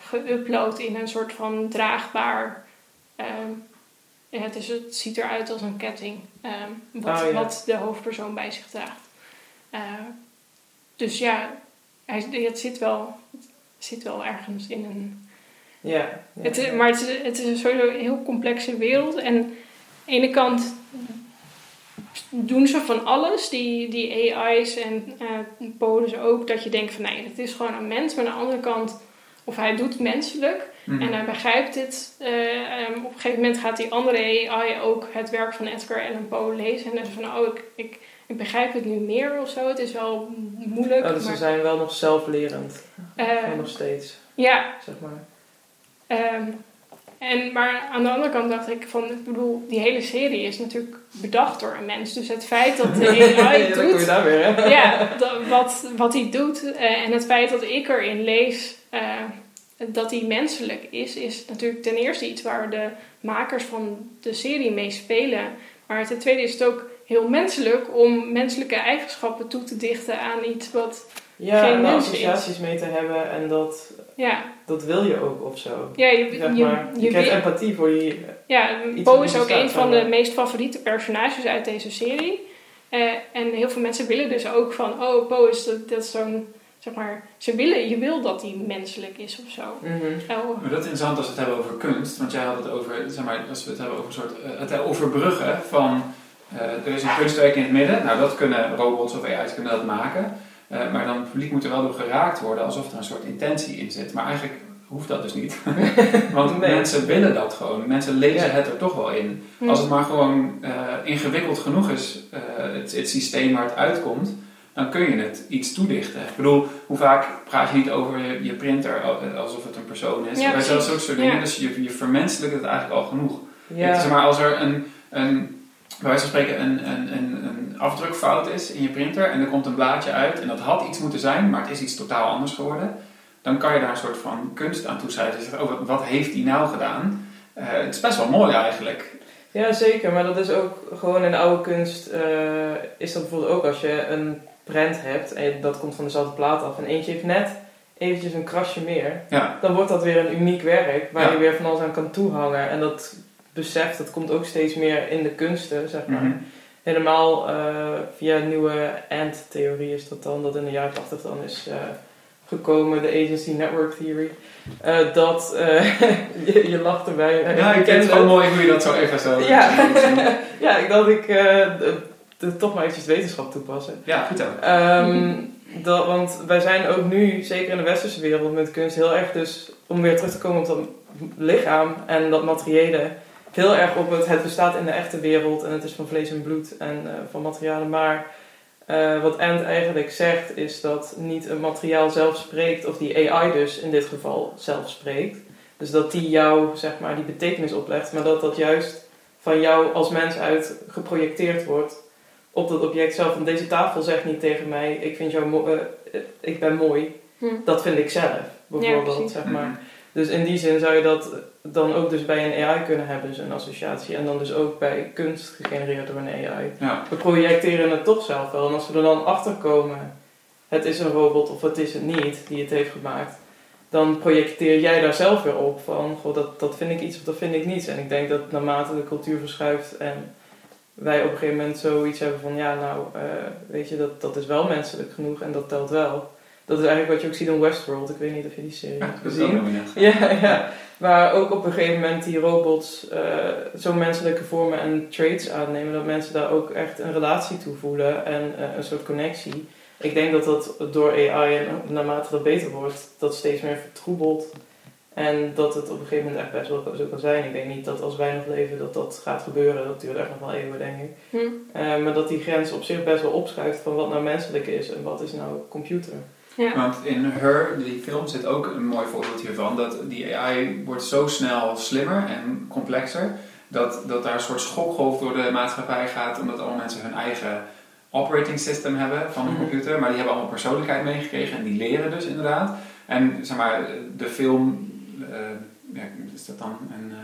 geüpload in een soort van draagbaar. ehm, ja, het, is, het ziet eruit als een ketting. ehm, wat, Oh, ja. wat de hoofdpersoon bij zich draagt. Dus ja, hij, het zit wel, het zit wel ergens in een. Ja. ja. Het, is- maar het is, het is een sowieso een heel complexe wereld. En aan de ene kant doen ze van alles, die, die AI's en eh polen ook, dat je denkt van nee, het is gewoon een mens. Maar aan de andere kant, of hij doet menselijk Mhm. en hij begrijpt het. eh, ehm, op een gegeven moment gaat die andere AI ook het werk van Edgar Allan Poe lezen. En dan van, oh, ik, ik, ik begrijp het nu meer of zo. Het is wel moeilijk. Oh, dus ze maar, zijn wel nog zelflerend. eh, Gewoon nog steeds, ja, zeg maar. Ehm, en, maar aan de andere kant dacht ik van, ik bedoel, die hele serie is natuurlijk bedacht door een mens. Dus het feit dat de AI ja, doet, daar weer, hè? ja, wat, wat hij doet eh, en het feit dat ik erin lees eh, dat hij menselijk is, is natuurlijk ten eerste iets waar de makers van de serie mee spelen. Maar ten tweede is het ook heel menselijk om menselijke eigenschappen toe te dichten aan iets wat, Ja, Geen en mens associaties mee te hebben en dat, ja, dat wil je ook of zo. ja je, Zeg je, maar, je, je, krijgt wil- empathie voor die... Ja, wat is ook een van de meest favoriete personages uit deze serie. Eh, en heel veel mensen willen dus ook van, oh, Poe is, dat, dat is zo'n, zeg maar, ze willen, je wil dat hij menselijk is of zo. Mhm. Oh, Maar dat is interessant als we het hebben over kunst, want jij had het over, zeg maar, als we het hebben over een soort, eh, het overbruggen van, eh, er is een kunstwerk in het midden, nou dat kunnen robots of AI's kunnen dat maken, Eh, maar dan het publiek moet er wel door geraakt worden, alsof er een soort intentie in zit. Maar eigenlijk hoeft dat dus niet, want Nee. mensen willen dat gewoon, mensen lezen Ja. het er toch wel in. hm. Als het maar gewoon eh, ingewikkeld genoeg is, eh, het, het systeem waar het uitkomt, dan kun je het iets toedichten. Ik bedoel, hoe vaak praat je niet over je, je printer alsof het een persoon is? Ja, Bij precies. zulke soort dingen, Ja. dus je, je vermenselijkt het eigenlijk al genoeg. Ja. Zeg maar, als er een, een, bij wijze van spreken een, een, een, een afdrukfout is in je printer en er komt een blaadje uit en dat had iets moeten zijn, maar het is iets totaal anders geworden, dan kan je daar een soort van kunst aan toeschrijven. Dus oh, wat, heeft die nou gedaan? Eh, het is best wel mooi eigenlijk. Ja, zeker. Maar dat is ook gewoon in de oude kunst. eh, is dat bijvoorbeeld ook als je een prent hebt en dat komt van dezelfde plaat af en eentje heeft net eventjes een krasje meer. Ja. Dan wordt dat weer een uniek werk waar Ja. je weer van alles aan kan toehangen. En dat besef dat komt ook steeds meer in de kunsten, zeg maar. Mhm. Helemaal eh, via nieuwe AND-theorie is dat dan, dat in de jaren 80 dan is eh, gekomen, de Agency Network Theory. Uh, dat, je, je, lacht erbij. Ja, ik vind het wel mooi hoe je dat zo even zo... Ja, ja ik dacht ik toch maar eventjes wetenschap toepassen. Ja, vertel. Um, dat, want wij zijn ook nu, zeker in de westerse wereld met kunst, heel erg dus, om weer terug te komen op dat lichaam en dat materiële, heel erg op het, het bestaat in de echte wereld en het is van vlees en bloed en van materialen, maar uh, wat Ant eigenlijk zegt is dat niet een materiaal zelf spreekt, of die AI dus in dit geval zelf spreekt. Dus dat die jou, zeg maar, die betekenis oplegt, maar dat dat juist van jou als mens uit geprojecteerd wordt op dat object zelf. Want deze tafel zegt niet tegen mij, ik vind jou uh, ik ben mooi. Hm. Dat vind ik zelf, bijvoorbeeld, zeg maar. Dus in die zin zou je dat dan ook dus bij een AI kunnen hebben, zo'n associatie. En dan dus ook bij kunst gegenereerd door een AI. Ja. We projecteren het toch zelf wel. En als we er dan achter komen, het is een robot of het is het niet die het heeft gemaakt. Dan projecteer jij daar zelf weer op van, goh, dat, dat vind ik iets of dat vind ik niets. En ik denk dat naarmate de cultuur verschuift en wij op een gegeven moment zoiets hebben van, ja nou, uh, weet je, dat, dat is wel menselijk genoeg en dat telt wel dat is eigenlijk wat je ook ziet in Westworld. Ik weet niet of je die serie hebt gezien. Ja, ja. Waar ook op een gegeven moment die robots uh, zo menselijke vormen en traits aannemen. Dat mensen daar ook echt een relatie toe voelen en uh, een soort connectie. Ik denk dat dat door AI en naarmate dat beter wordt, dat steeds meer vertroebelt. En dat het op een gegeven moment echt best wel zo kan zijn. Ik denk niet dat als wij nog leven dat dat gaat gebeuren. Dat duurt echt nog wel eeuwen, denk ik. Hm. Uh, maar dat die grens op zich best wel opschuift van wat nou menselijk is en wat is nou computer. Ja. Want in Her, die film, zit ook een mooi voorbeeld hiervan. Dat die AI wordt zo snel slimmer en complexer. Dat, dat daar een soort schokgolf door de maatschappij gaat. Omdat alle mensen hun eigen operating system hebben van een mhm. computer. Maar die hebben allemaal persoonlijkheid meegekregen. En die leren dus inderdaad. En zeg maar, de film... Uh, ja, is dat dan een... Uh,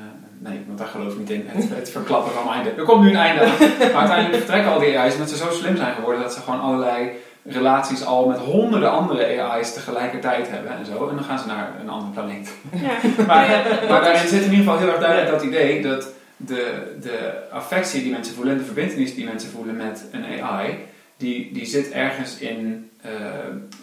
nee, want daar geloof ik niet in. Het, het verklappen van einde. Er komt nu een einde aan. Maar uiteindelijk vertrekken al die AI's omdat ze zo slim zijn geworden dat ze gewoon allerlei relaties al met honderden andere AI's tegelijkertijd hebben en zo. En dan gaan ze naar een andere planeet. Ja. maar, maar daarin zit in ieder geval heel erg duidelijk dat idee dat de, de affectie die mensen voelen en de verbindenis die mensen voelen met een AI, die, die zit ergens in, uh,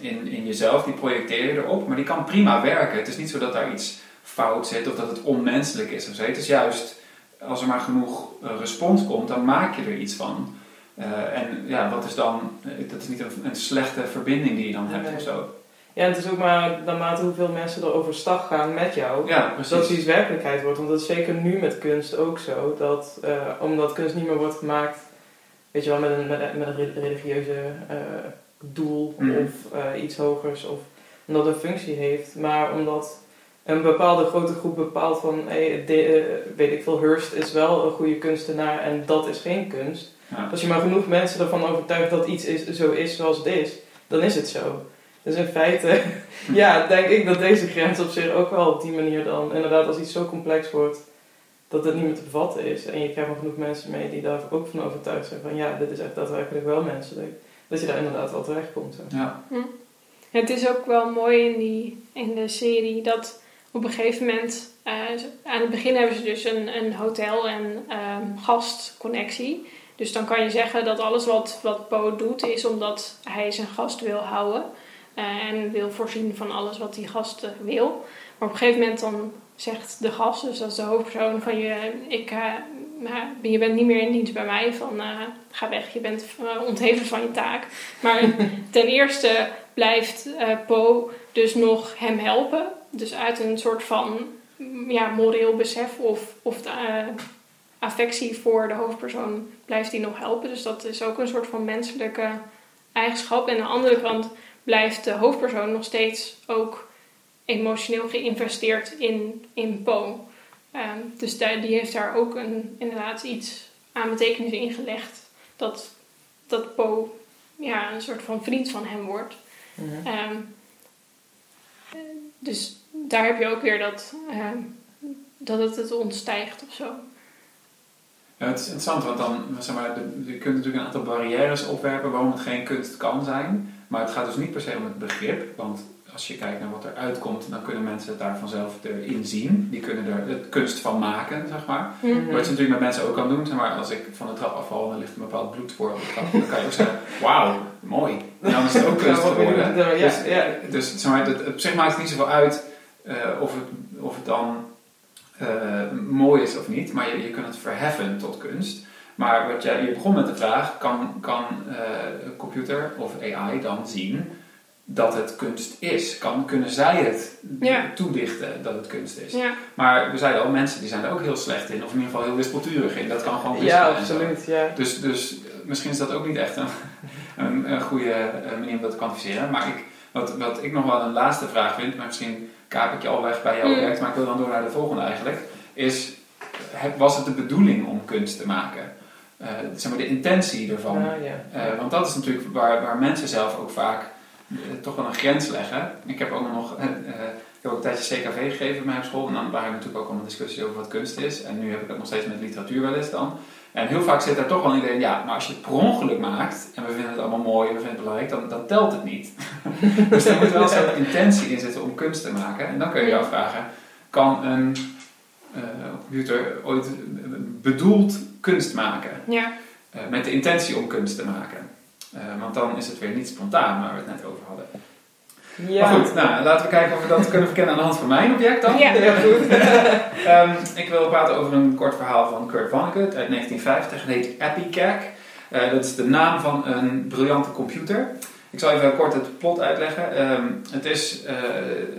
in, in jezelf, die projecteer je erop, maar die kan prima werken. Het is niet zo dat daar iets fout zit of dat het onmenselijk is of zo. Het is juist, als er maar genoeg uh, respons komt, dan maak je er iets van. Uh, en ja, wat is dan, eh, dat is niet een, een, slechte verbinding die je dan hebt nee. of zo. Ja, het is ook maar naarmate hoeveel mensen er overstag gaan met jou, ja, dat iets werkelijkheid wordt. Want dat is zeker nu met kunst ook zo, dat uh, omdat kunst niet meer wordt gemaakt, weet je wel, met een, met, met een religieuze uh, doel mm. of iets hogers, of omdat het een functie heeft, maar omdat een bepaalde grote groep bepaalt van, hey, de, weet ik veel, Hurst is wel een goede kunstenaar en dat is geen kunst als je maar genoeg mensen ervan overtuigt dat iets is, zo is zoals het is, dan is het zo. Dus in feite, ja, denk ik dat deze grens op zich ook wel op die manier dan, inderdaad, als iets zo complex wordt, dat het niet meer te bevatten is. En je krijgt maar genoeg mensen mee die daar ook van overtuigd zijn van, ja, dit is echt daadwerkelijk wel menselijk. Dat je daar inderdaad wel terecht komt. Ja. Hm. Het is ook wel mooi in, die, in de serie dat op een gegeven moment, uh, aan het begin hebben ze dus een, een hotel- en um, gastconnectie. Dus dan kan je zeggen dat alles wat, wat Poe doet is omdat hij zijn gast wil houden. Uh, en wil voorzien van alles wat die gast wil. Maar op een gegeven moment dan zegt de gast, dus dat is de hoofdpersoon van je, ik, uh, je bent niet meer in dienst bij mij, van uh, ga weg, je bent ontheven van je taak. Maar ten eerste blijft Poe dus nog hem helpen. Dus uit een soort van ja, moreel besef of, of affectie voor de hoofdpersoon blijft die nog helpen. Dus dat is ook een soort van menselijke eigenschap. En aan de andere kant blijft de hoofdpersoon nog steeds ook emotioneel geïnvesteerd in, in Po. Ehm, dus die heeft daar ook een, inderdaad iets aan betekenis in gelegd. Dat, dat Po ja, een soort van vriend van hem wordt. Mhm. Ehm, dus daar heb je ook weer dat, ehm, dat het het ontstijgt of zo. Ja, het is interessant, want dan, zeg maar, je kunt natuurlijk een aantal barrières opwerpen waarom het geen kunst kan zijn. Maar het gaat dus niet per se om het begrip, want als je kijkt naar wat er uitkomt, dan kunnen mensen het daar vanzelf erin zien. Die kunnen er het kunst van maken, zeg maar. Wat je natuurlijk met mensen ook kan doen, zeg maar, als ik van de trap afval en er ligt een bepaald bloed voor op de trap, dan kan je ook zeggen, wauw, mooi. En dan is het ook kunst geworden. Ja, Dus, dus zeg maar, het, op zich maakt het niet zoveel uit eh, of, het, of het dan eh, mooi is of niet, maar je, je kunt het verheffen tot kunst. Maar wat jij, je begon met de vraag, kan, kan eh, een computer of AI dan zien dat het kunst is? Kan, kunnen zij het Ja. toedichten dat het kunst is? Ja, Maar we zeiden al, mensen die zijn er ook heel slecht in, of in ieder geval heel wispelturig in. Dat kan gewoon Ja, absoluut. Ja. Dus, dus misschien is dat ook niet echt een, een, een goede eh, manier om dat te kwantificeren. Maar ik, wat, wat ik nog wel een laatste vraag vind, maar misschien kaap ik je al weg bij jouw Mm. object, maar ik wil dan door naar de volgende eigenlijk, is, was het de bedoeling om kunst te maken? Eh, zeg maar de intentie ervan. Ja, ja. Eh, want dat is natuurlijk waar, waar mensen zelf ook vaak eh, toch wel een grens leggen. Ik heb ook nog ik heb ook een tijdje CKV gegeven bij mij op school. En dan waren natuurlijk ook allemaal discussies over wat kunst is. En nu heb ik dat nog steeds met literatuur wel eens dan. En heel vaak zit daar toch wel een idee in, ja, maar als je het per ongeluk maakt en we vinden het allemaal mooi en we vinden het belangrijk, dan, dan telt het niet. dus er moet wel een soort intentie in zitten om kunst te maken. En dan kun je je afvragen, kan een eh, computer ooit bedoeld kunst maken? ja. Eh, met de intentie om kunst te maken. Eh, want dan is het weer niet spontaan waar we het net over hadden. Ja. Maar goed, nou, laten we kijken of we dat kunnen verkennen aan de hand van mijn object dan. Ja. Goed. Ehm, ik wil praten over een kort verhaal van Kurt Vonnegut uit 1950. Het heet EpiCac. Eh, dat is de naam van een briljante computer. Ik zal even kort het plot uitleggen. Ehm, het, is, eh,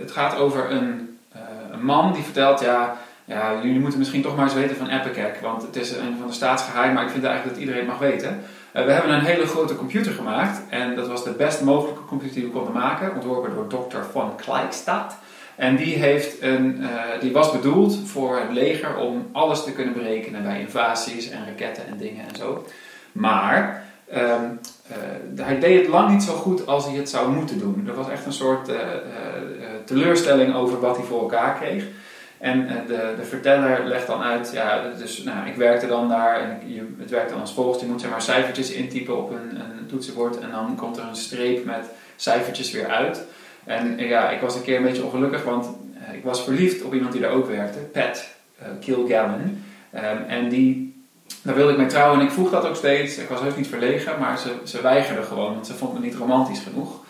het gaat over een, eh, een man die vertelt... Ja, ja, jullie moeten misschien toch maar eens weten van EpiCac. Want het is een van de staatsgeheim, maar ik vind eigenlijk dat iedereen het mag weten. Eh, we hebben een hele grote computer gemaakt. En dat was de best mogelijke computer die we konden maken. Ontworpen door Dr. von Kleikstad. En die, heeft een, eh, die was bedoeld voor het leger om alles te kunnen berekenen bij invasies en raketten en dingen en zo. Maar ehm, eh, hij deed het lang niet zo goed als hij het zou moeten doen. Er was echt een soort teleurstelling over wat hij voor elkaar kreeg. En eh, de, de verteller legt dan uit, ja, dus nou, ik werkte dan daar en ik, je, het werkt dan als volgt. Je moet zeg maar cijfertjes intypen op een, een toetsenbord en dan komt er een streep met cijfertjes weer uit. En eh, ja, ik was een keer een beetje ongelukkig, want eh, ik was verliefd op iemand die daar ook werkte, Pat uh, Kilgallen. Ehm, en die, daar wilde ik mee trouwen en ik vroeg dat ook steeds. Ik was heus niet verlegen, maar ze, ze weigerde gewoon, want ze vond me niet romantisch genoeg.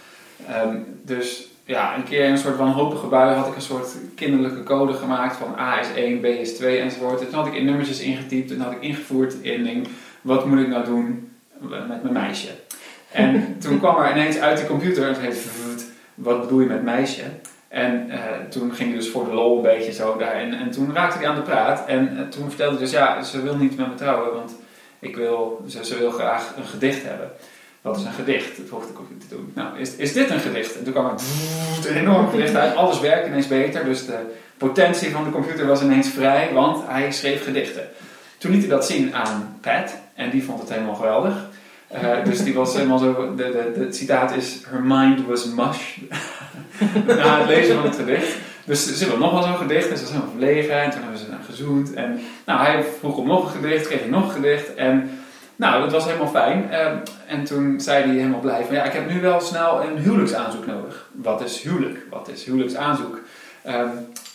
Ehm, dus ja, een keer in een soort wanhopige bui had ik een soort kinderlijke code gemaakt van A is 1, B is 2 enzovoort. En toen had ik in nummertjes ingetypt en had ik ingevoerd in ding, wat moet ik nou doen met mijn meisje? En toen kwam er ineens uit de computer, het heet wat bedoel je met meisje? En uh, toen ging hij dus voor de lol een beetje zo daar. En, en toen raakte hij aan de praat. En uh, toen vertelde hij dus, ja, ze wil niet met me trouwen, want ik wil, ze, ze wil graag een gedicht hebben. Wat is een gedicht? vroeg de computer toen. Nou, is, is dit een gedicht? En toen kwam er een enorm gedicht uit. Alles werkte ineens beter. Dus de potentie van de computer was ineens vrij, want hij schreef gedichten. Toen liet hij dat zien aan Pat. En die vond het helemaal geweldig. Uh, dus die was helemaal zo, de, de, het citaat is, her mind was mush, na het lezen van het gedicht. Dus ze wil nog wel zo'n gedicht en ze was helemaal verlegen en toen hebben ze dan gezoend. En nou, hij vroeg om nog een gedicht, kreeg hij nog een gedicht en nou, dat was helemaal fijn. Uh, en toen zei hij helemaal blij van, ja, ik heb nu wel snel een huwelijksaanzoek nodig. Wat is huwelijk? Wat is huwelijksaanzoek? Um,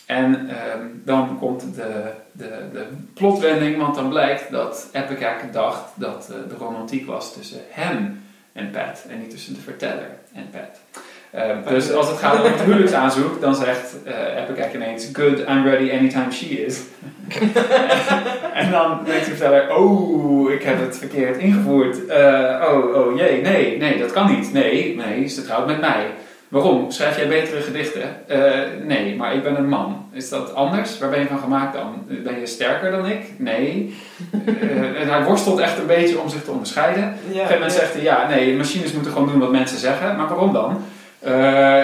en um, dan komt de, de, de plotwending, want dan blijkt dat Epicac dacht dat uh, de romantiek was tussen hem en Pat en niet tussen de verteller en Pat. Um, dus als het gaat om het huwelijksaanzoek, dan zegt uh, Epicac ineens: Good, I'm ready anytime she is. en dan denkt de verteller: Oh, ik heb het verkeerd ingevoerd. Uh, oh, oh jee, nee, nee, dat kan niet. Nee, nee, ze trouwt met mij. Waarom? Schrijf jij betere gedichten? Uh, nee, maar ik ben een man. Is dat anders? Waar ben je van gemaakt dan? Ben je sterker dan ik? Nee. en hij worstelt echt een beetje om zich te onderscheiden. Ja, Op een gegeven moment ja. zegt hij, ja, nee, machines moeten gewoon doen wat mensen zeggen. Maar waarom dan? Uh,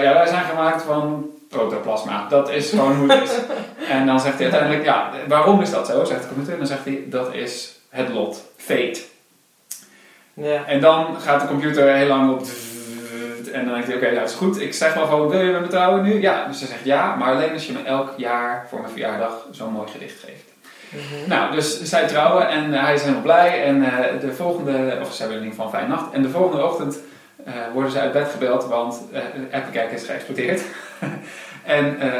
ja, wij zijn gemaakt van protoplasma. Dat is gewoon hoe het is. en dan zegt hij uiteindelijk, ja, waarom is dat zo? Zegt de computer. En dan zegt hij, dat is het lot. Fate. Ja. En dan gaat de computer heel lang op en dan denkt hij, oké, okay, dat is goed. Ik zeg wel gewoon, wil je met me trouwen nu? Ja. Dus ze zegt ja, maar alleen als je me elk jaar voor mijn verjaardag zo'n mooi gedicht geeft. Mm -hmm. Nou, dus zij trouwen en uh, hij is helemaal blij. En uh, de volgende, of ze hebben in ieder geval een fijne nacht. En de volgende ochtend eh, worden ze uit bed gebeld, want uh, Epic is geëxplodeerd. en uh,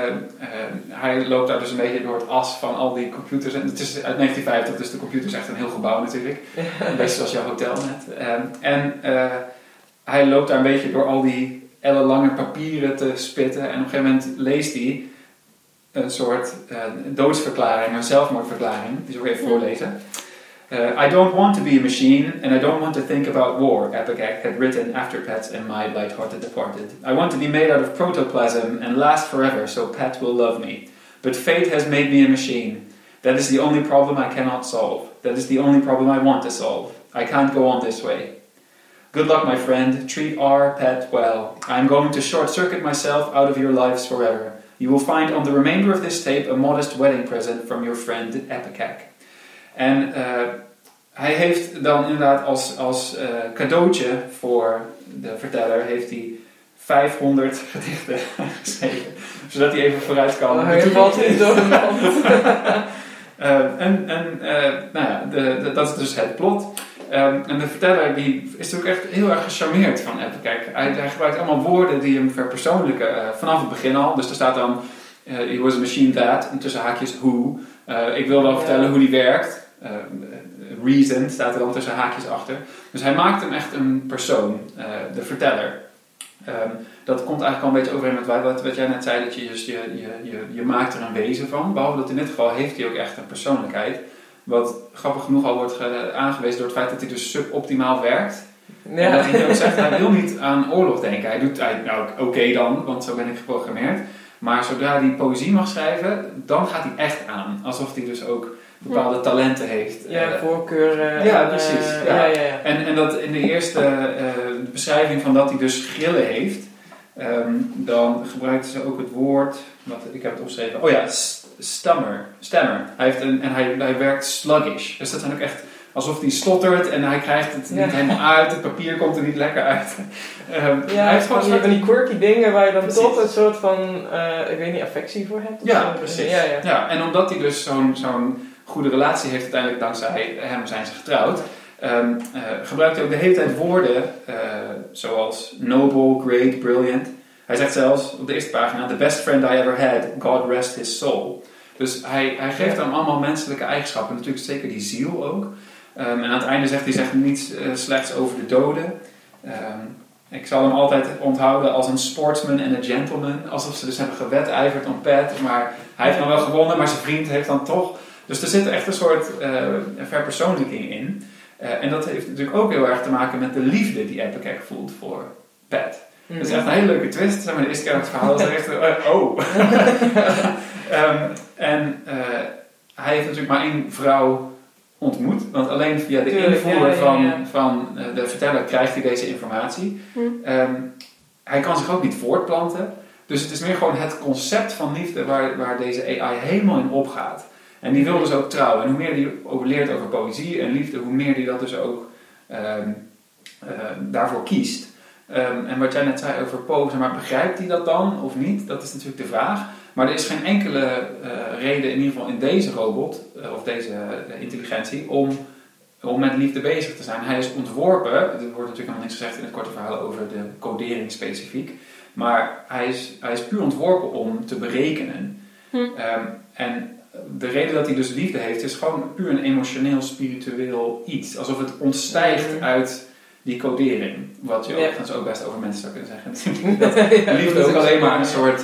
hij loopt daar dus een beetje door het as van al die computers. En het is uit 1950, dus de computer is echt een heel gebouw natuurlijk. Een beetje zoals jouw hotel net. en hij loopt daar een beetje door al die ellenlange papieren te spitten. En op een gegeven moment leest hij een soort doodsverklaring, een zelfmoordverklaring. Die zal ik even voorlezen. Uh, I don't want to be a machine, and I don't want to think about war, Epicac had written after Pat and my light-hearted departed. I want to be made out of protoplasm and last forever, so Pat will love me. But fate has made me a machine. That is the only problem I cannot solve. That is the only problem I want to solve. I can't go on this way. Good luck, my friend. Treat our pet well. I am going to short circuit myself out of your lives forever. You will find on the remainder of this tape a modest wedding present from your friend Epicac. En uh, hij heeft dan inderdaad als, als uh, cadeautje voor de verteller heeft hij 500 gedichten geschreven. Zodat hij even vooruit kan. Oh, hij valt door de uh, en en nou ja, de, de, dat is dus het plot. Um, en de verteller die is natuurlijk echt heel erg gecharmeerd van Epic. Hij, hij gebruikt allemaal woorden die hem verpersoonlijken vanaf het begin al. Dus er staat dan, he was a machine that, en tussen haakjes who. ik wil wel vertellen hoe die werkt. Uh, reason staat er dan tussen haakjes achter. Dus hij maakt hem echt een persoon, uh, de verteller. Um, dat komt eigenlijk al een beetje overeen met wat, wat jij net zei, dat je, dus je, je, je, je maakt er een wezen van. Behalve dat in dit geval heeft hij ook echt een persoonlijkheid. Wat grappig genoeg al wordt aangewezen door het feit dat hij dus suboptimaal werkt. Ja. En dat hij ook zegt, hij wil niet aan oorlog denken. Hij doet, hij, nou oké dan, want zo ben ik geprogrammeerd. Maar zodra hij poëzie mag schrijven, dan gaat hij echt aan. Alsof hij dus ook bepaalde talenten heeft. Ja, uh, voorkeuren. Ja, precies. Ja. Ja, ja. En, en dat in de eerste beschrijving van dat hij dus grillen heeft, um, dan gebruikt ze ook het woord, wat, ik heb het opgeschreven, oh ja, stammer. stammer. Hij heeft een, en hij, hij werkt sluggish. Dus dat zijn ook echt alsof hij stottert en hij krijgt het niet helemaal uit, het papier komt er niet lekker uit. Um, ja, hij heeft gewoon van die quirky dingen waar je dan precies. toch een soort van, uh, ik weet niet, affectie voor hebt. Ja, precies. Ja, ja. ja, en omdat hij dus zo'n zo'n goede relatie heeft uiteindelijk dankzij hem zijn ze getrouwd. Um, uh, gebruikt hij ook de hele tijd woorden uh, zoals noble, great, brilliant. Hij zegt zelfs op de eerste pagina: The best friend I ever had, God rest his soul. Dus hij, hij geeft hem allemaal menselijke eigenschappen, natuurlijk zeker die ziel ook. Um, en aan het einde zegt hij zegt niets uh, slechts over de doden. Um, ik zal hem altijd onthouden als een sportsman en een gentleman. Alsof ze dus hebben gewedijverd om Pat, maar hij heeft dan wel gewonnen, maar zijn vriend heeft dan toch dus er zit echt een soort uh, verpersoonlijking in. Uh, en dat heeft natuurlijk ook heel erg te maken met de liefde die Epic voelt voor Pat. Mm. Dat is echt een hele leuke twist. Zeg maar, de eerste keer het verhaal is echt, uh, oh. um, en hij heeft natuurlijk maar één vrouw ontmoet. Want alleen via de Tuurlijk, invoer ja, van, ja, ja. van de verteller krijgt hij deze informatie. Mm. Um, hij kan zich ook niet voortplanten. Dus het is meer gewoon het concept van liefde waar, waar deze AI helemaal in opgaat. En die wil dus ook trouwen. En hoe meer die leert over poëzie en liefde, hoe meer die dat dus ook um, uh, daarvoor kiest. Um, en wat jij net zei over Poe, zeg maar, begrijpt hij dat dan of niet? Dat is natuurlijk de vraag. Maar er is geen enkele uh, reden, in ieder geval in deze robot, uh, of deze intelligentie, om, om met liefde bezig te zijn. Hij is ontworpen, er wordt natuurlijk helemaal niks gezegd in het korte verhaal over de codering specifiek, maar hij is, hij is puur ontworpen om te berekenen. Hm. Um, en de reden dat hij dus liefde heeft, is gewoon puur een emotioneel, spiritueel iets. Alsof het ontstijgt mm. uit die codering. Wat je overigens ook best over mensen zou kunnen zeggen. dat liefde ook alleen maar een soort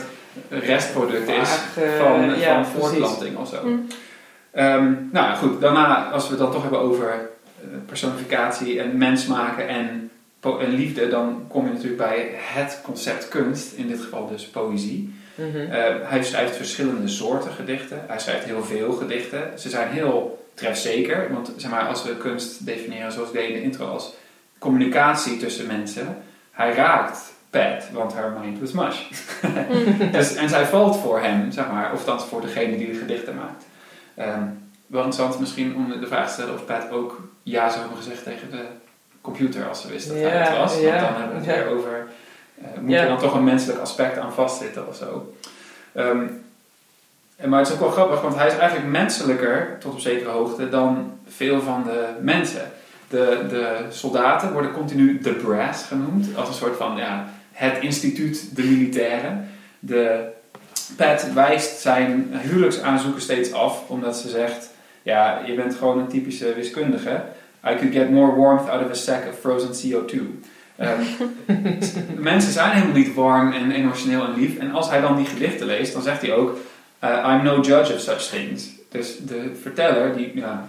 restproduct is van, van voortplanting of zo. Mm. Um, nou goed, daarna, als we het dan toch hebben over eh, personificatie en mens maken en, en liefde, dan kom je natuurlijk bij het concept kunst, in dit geval dus poëzie. Mm hij schrijft verschillende soorten gedichten. Hij schrijft heel veel gedichten. Ze zijn heel trefzeker. Want zeg maar, als we kunst definiëren zoals ik deed in de intro als communicatie tussen mensen. Hij raakt Pat, want haar mind was mush. Mhm. dus, en zij valt voor hem, zeg maar. Of dan voor degene die de gedichten maakt. Um, wel interessant misschien om de vraag te stellen of Pat ook ja zou hebben gezegd tegen de computer als ze wist dat hij het was. Want dan hebben we het weer over moet er dan toch een menselijk aspect aan vastzitten of zo. Um, maar het is ook wel grappig, want hij is eigenlijk menselijker, tot op zekere hoogte, dan veel van de mensen. De, de soldaten worden continu de brass genoemd, als een soort van ja, het instituut, de militairen. De Pat wijst zijn huwelijksaanzoeken steeds af, omdat ze zegt, ja, je bent gewoon een typische wiskundige. I could get more warmth out of a sack of frozen CO2. Ehm, mensen zijn helemaal niet warm en emotioneel en lief. En als hij dan die gedichten leest, dan zegt hij ook, uh, I'm no judge of such things. Dus de verteller, die, ja,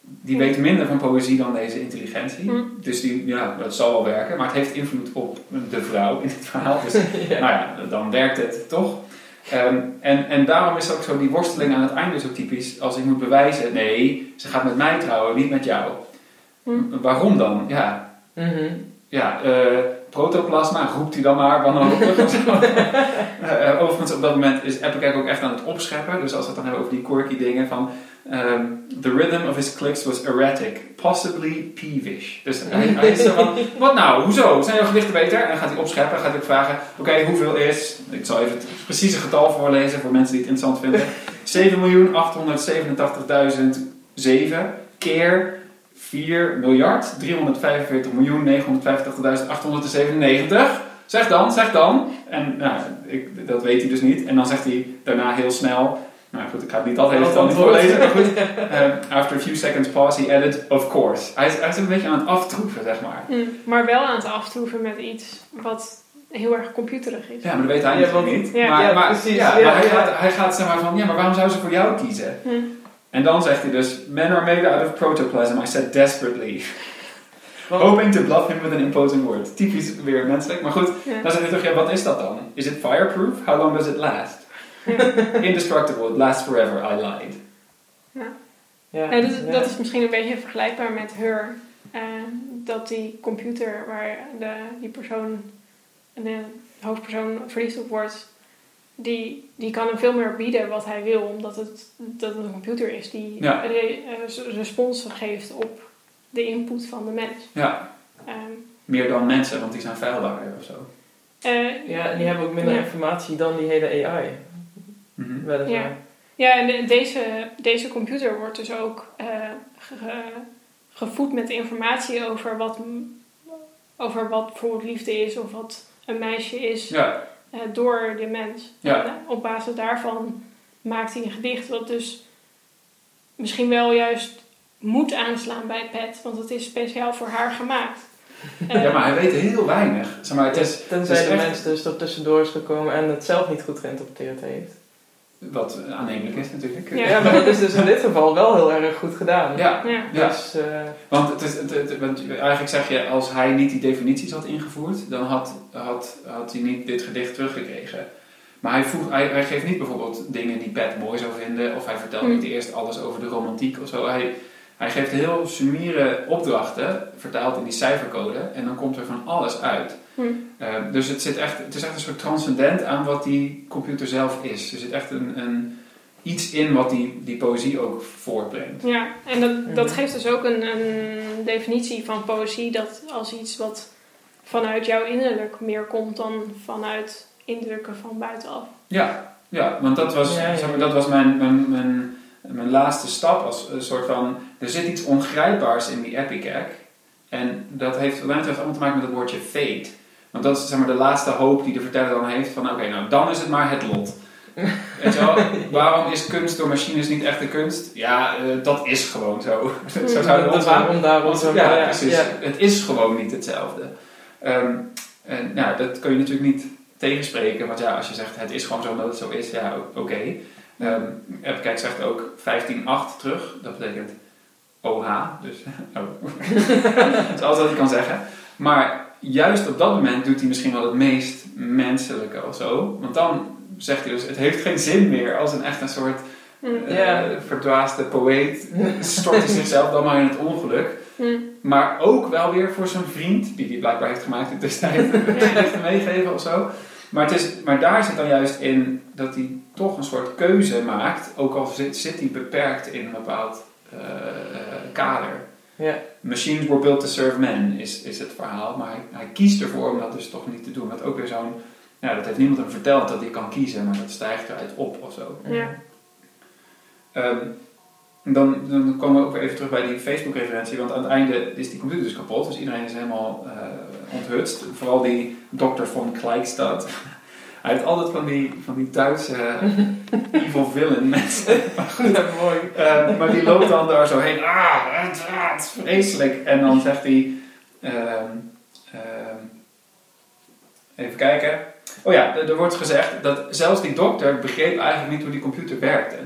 die weet minder van poëzie dan deze intelligentie. Hm. Dus die, ja, dat zal wel werken, maar het heeft invloed op de vrouw in dit verhaal. Dus Ja. nou ja, dan werkt het toch. Ehm, en, en daarom is ook zo die worsteling aan het einde zo typisch. Als ik moet bewijzen, nee, ze gaat met mij trouwen, niet met jou. Hm. Waarom dan? Ja, Mhm. Ja eh, protoplasma, roept hij dan maar wanhopig zo. Eh, overigens, op dat moment is Epic ook echt aan het opscheppen. Dus als we het dan hebben over die quirky dingen van... ehm, the rhythm of his clicks was erratic, possibly peevish. Dus hij, hij is zo van, wat nou, hoezo? Zijn jouw gedichten beter? En dan gaat hij opscheppen, gaat hij ook vragen, oké, hoeveel is... Ik zal even het precieze getal voorlezen voor mensen die het interessant vinden. 7.887.007 keer 4 miljard 345 miljoen 950.897. Zeg dan, zeg dan. En nou, ik, dat weet hij dus niet. En dan zegt hij daarna heel snel. Nou goed, ik ga het niet altijd Wat dan niet voorlezen. Maar goed. Eh, after a few seconds pause, he added, of course. Hij is, hij is een beetje aan het aftroeven, zeg maar. Hm, Maar wel aan het aftroeven met iets wat heel erg computerig is. Ja, maar dat weet hij Ja, natuurlijk niet. Ja. maar, Ja, maar, precies. ja, Ja, maar hij, ja. Gaat, hij gaat zeg maar van, ja, maar waarom zou ze voor jou kiezen? Hm. En dan zegt hij dus, men are made out of protoplasm, I said desperately. Hoping to bluff him with an imposing word. Typisch weer menselijk, maar goed. Ja. Dan zegt hij toch, ja, wat is dat dan? Is it fireproof? How long does it last? Indestructible, it lasts forever, I lied. Ja, Ja, dat, is, ja. dat is misschien een beetje vergelijkbaar met Her. Eh, dat die computer waar de, die persoon, de hoofdpersoon verliefd op wordt, die, die kan hem veel meer bieden wat hij wil, omdat het, dat het een computer is die Ja. re- eh, respons geeft op de input van de mens. Ja, Ehm, meer dan mensen, want die zijn veilbaarder of zo. eh, Ja, en die hebben ook minder Ja. informatie dan die hele AI. Mhm. Weliswaar. Ja. Ja, en de- deze, deze computer wordt dus ook eh, ge- gevoed met informatie over wat, over wat bijvoorbeeld liefde is of wat een meisje is Ja, door de mens. Ja. En, eh, op basis daarvan maakt hij een gedicht wat dus misschien wel juist moet aanslaan bij Pet, want het is speciaal voor haar gemaakt. Eh, ja, maar hij weet heel weinig. Zeg maar, het is Tenzij het is de echt- mens dus er tussendoor is gekomen en het zelf niet goed geïnterpreteerd heeft. Wat aannemelijk is natuurlijk. Ja. Ja, maar dat is dus in dit geval wel heel erg goed gedaan. Ja, ja. Dus, eh, Want, het is, het, het- want eigenlijk zeg je, als hij niet die definities had ingevoerd, dan had, had, had hij niet dit gedicht teruggekregen. Maar hij, hij, hij geeft niet bijvoorbeeld dingen die Pat mooi zou vinden, of hij vertelt Hmm. niet eerst alles over de romantiek of zo. Hij, hij geeft heel sumiere opdrachten, vertaald in die cijfercode, en dan komt er van alles uit. Hm. Eh, dus het, zit echt, het is echt een soort transcendent aan wat die computer zelf is. Er zit echt een, een, iets in wat die, die poëzie ook voortbrengt. Ja, en dat, dat Mhm. geeft dus ook een, een definitie van poëzie dat als iets wat vanuit jouw innerlijk meer komt dan vanuit indrukken van buitenaf. Ja, ja want dat was, Ja, ja. Zeg maar, dat was mijn, mijn, mijn, mijn laatste stap. Als een soort van, er zit iets ongrijpbaars in die epicac. En dat heeft wat mij betreft allemaal te maken met het woordje fate. Want dat is zeg maar, de laatste hoop die de verteller dan heeft van oké, nou dan is het maar het lot. Weet je wel, waarom is kunst door machines niet echte kunst? Ja, eh, dat is gewoon zo. zo zouden de onze- waarom daarom. onze- zo, ja, precies. ja. Het is gewoon niet hetzelfde. Ehm, en nou, dat kun je natuurlijk niet tegenspreken. Want ja, als je zegt het is gewoon zo omdat het zo is, ja, oké. Ehm even kijken, zegt ook 15.8 terug. Dat betekent OH. Dus oh. dat is alles wat hij kan zeggen. Maar juist op dat moment doet hij misschien wel het meest menselijke of zo. Want dan zegt hij dus, het heeft geen zin meer als een echt een soort Hm. eh, verdwaasde poëet. Stort hij zichzelf dan maar in het ongeluk. Hm. Maar ook wel weer voor zijn vriend, die hij blijkbaar heeft gemaakt in de tussentijd, gedichten meegeven of zo. Maar, het is, maar daar zit dan juist in dat hij toch een soort keuze maakt, ook al zit, zit hij beperkt in een bepaald eh, eh, kader. Ja. Machines were built to serve men, is, is het verhaal. Maar hij, hij kiest ervoor om dat dus toch niet te doen. Wat ook weer zo'n, ja, dat heeft niemand hem verteld dat hij kan kiezen, maar dat stijgt eruit op of zo. Ja. Ehm, dan, dan komen we ook weer even terug bij die Facebook-referentie, want aan het einde is die computer dus kapot, dus iedereen is helemaal uh, onthutst. Vooral die dokter van Kleikstad. Hij heeft altijd van die, van die Duitse uh, evil villain mensen. Ja, mooi. Uh, maar die loopt dan daar zo heen. Ah, het, ah, het is vreselijk. En dan zegt hij... ehm, ehm, even kijken. Oh ja, er, er wordt gezegd dat zelfs die dokter begreep eigenlijk niet hoe die computer werkte.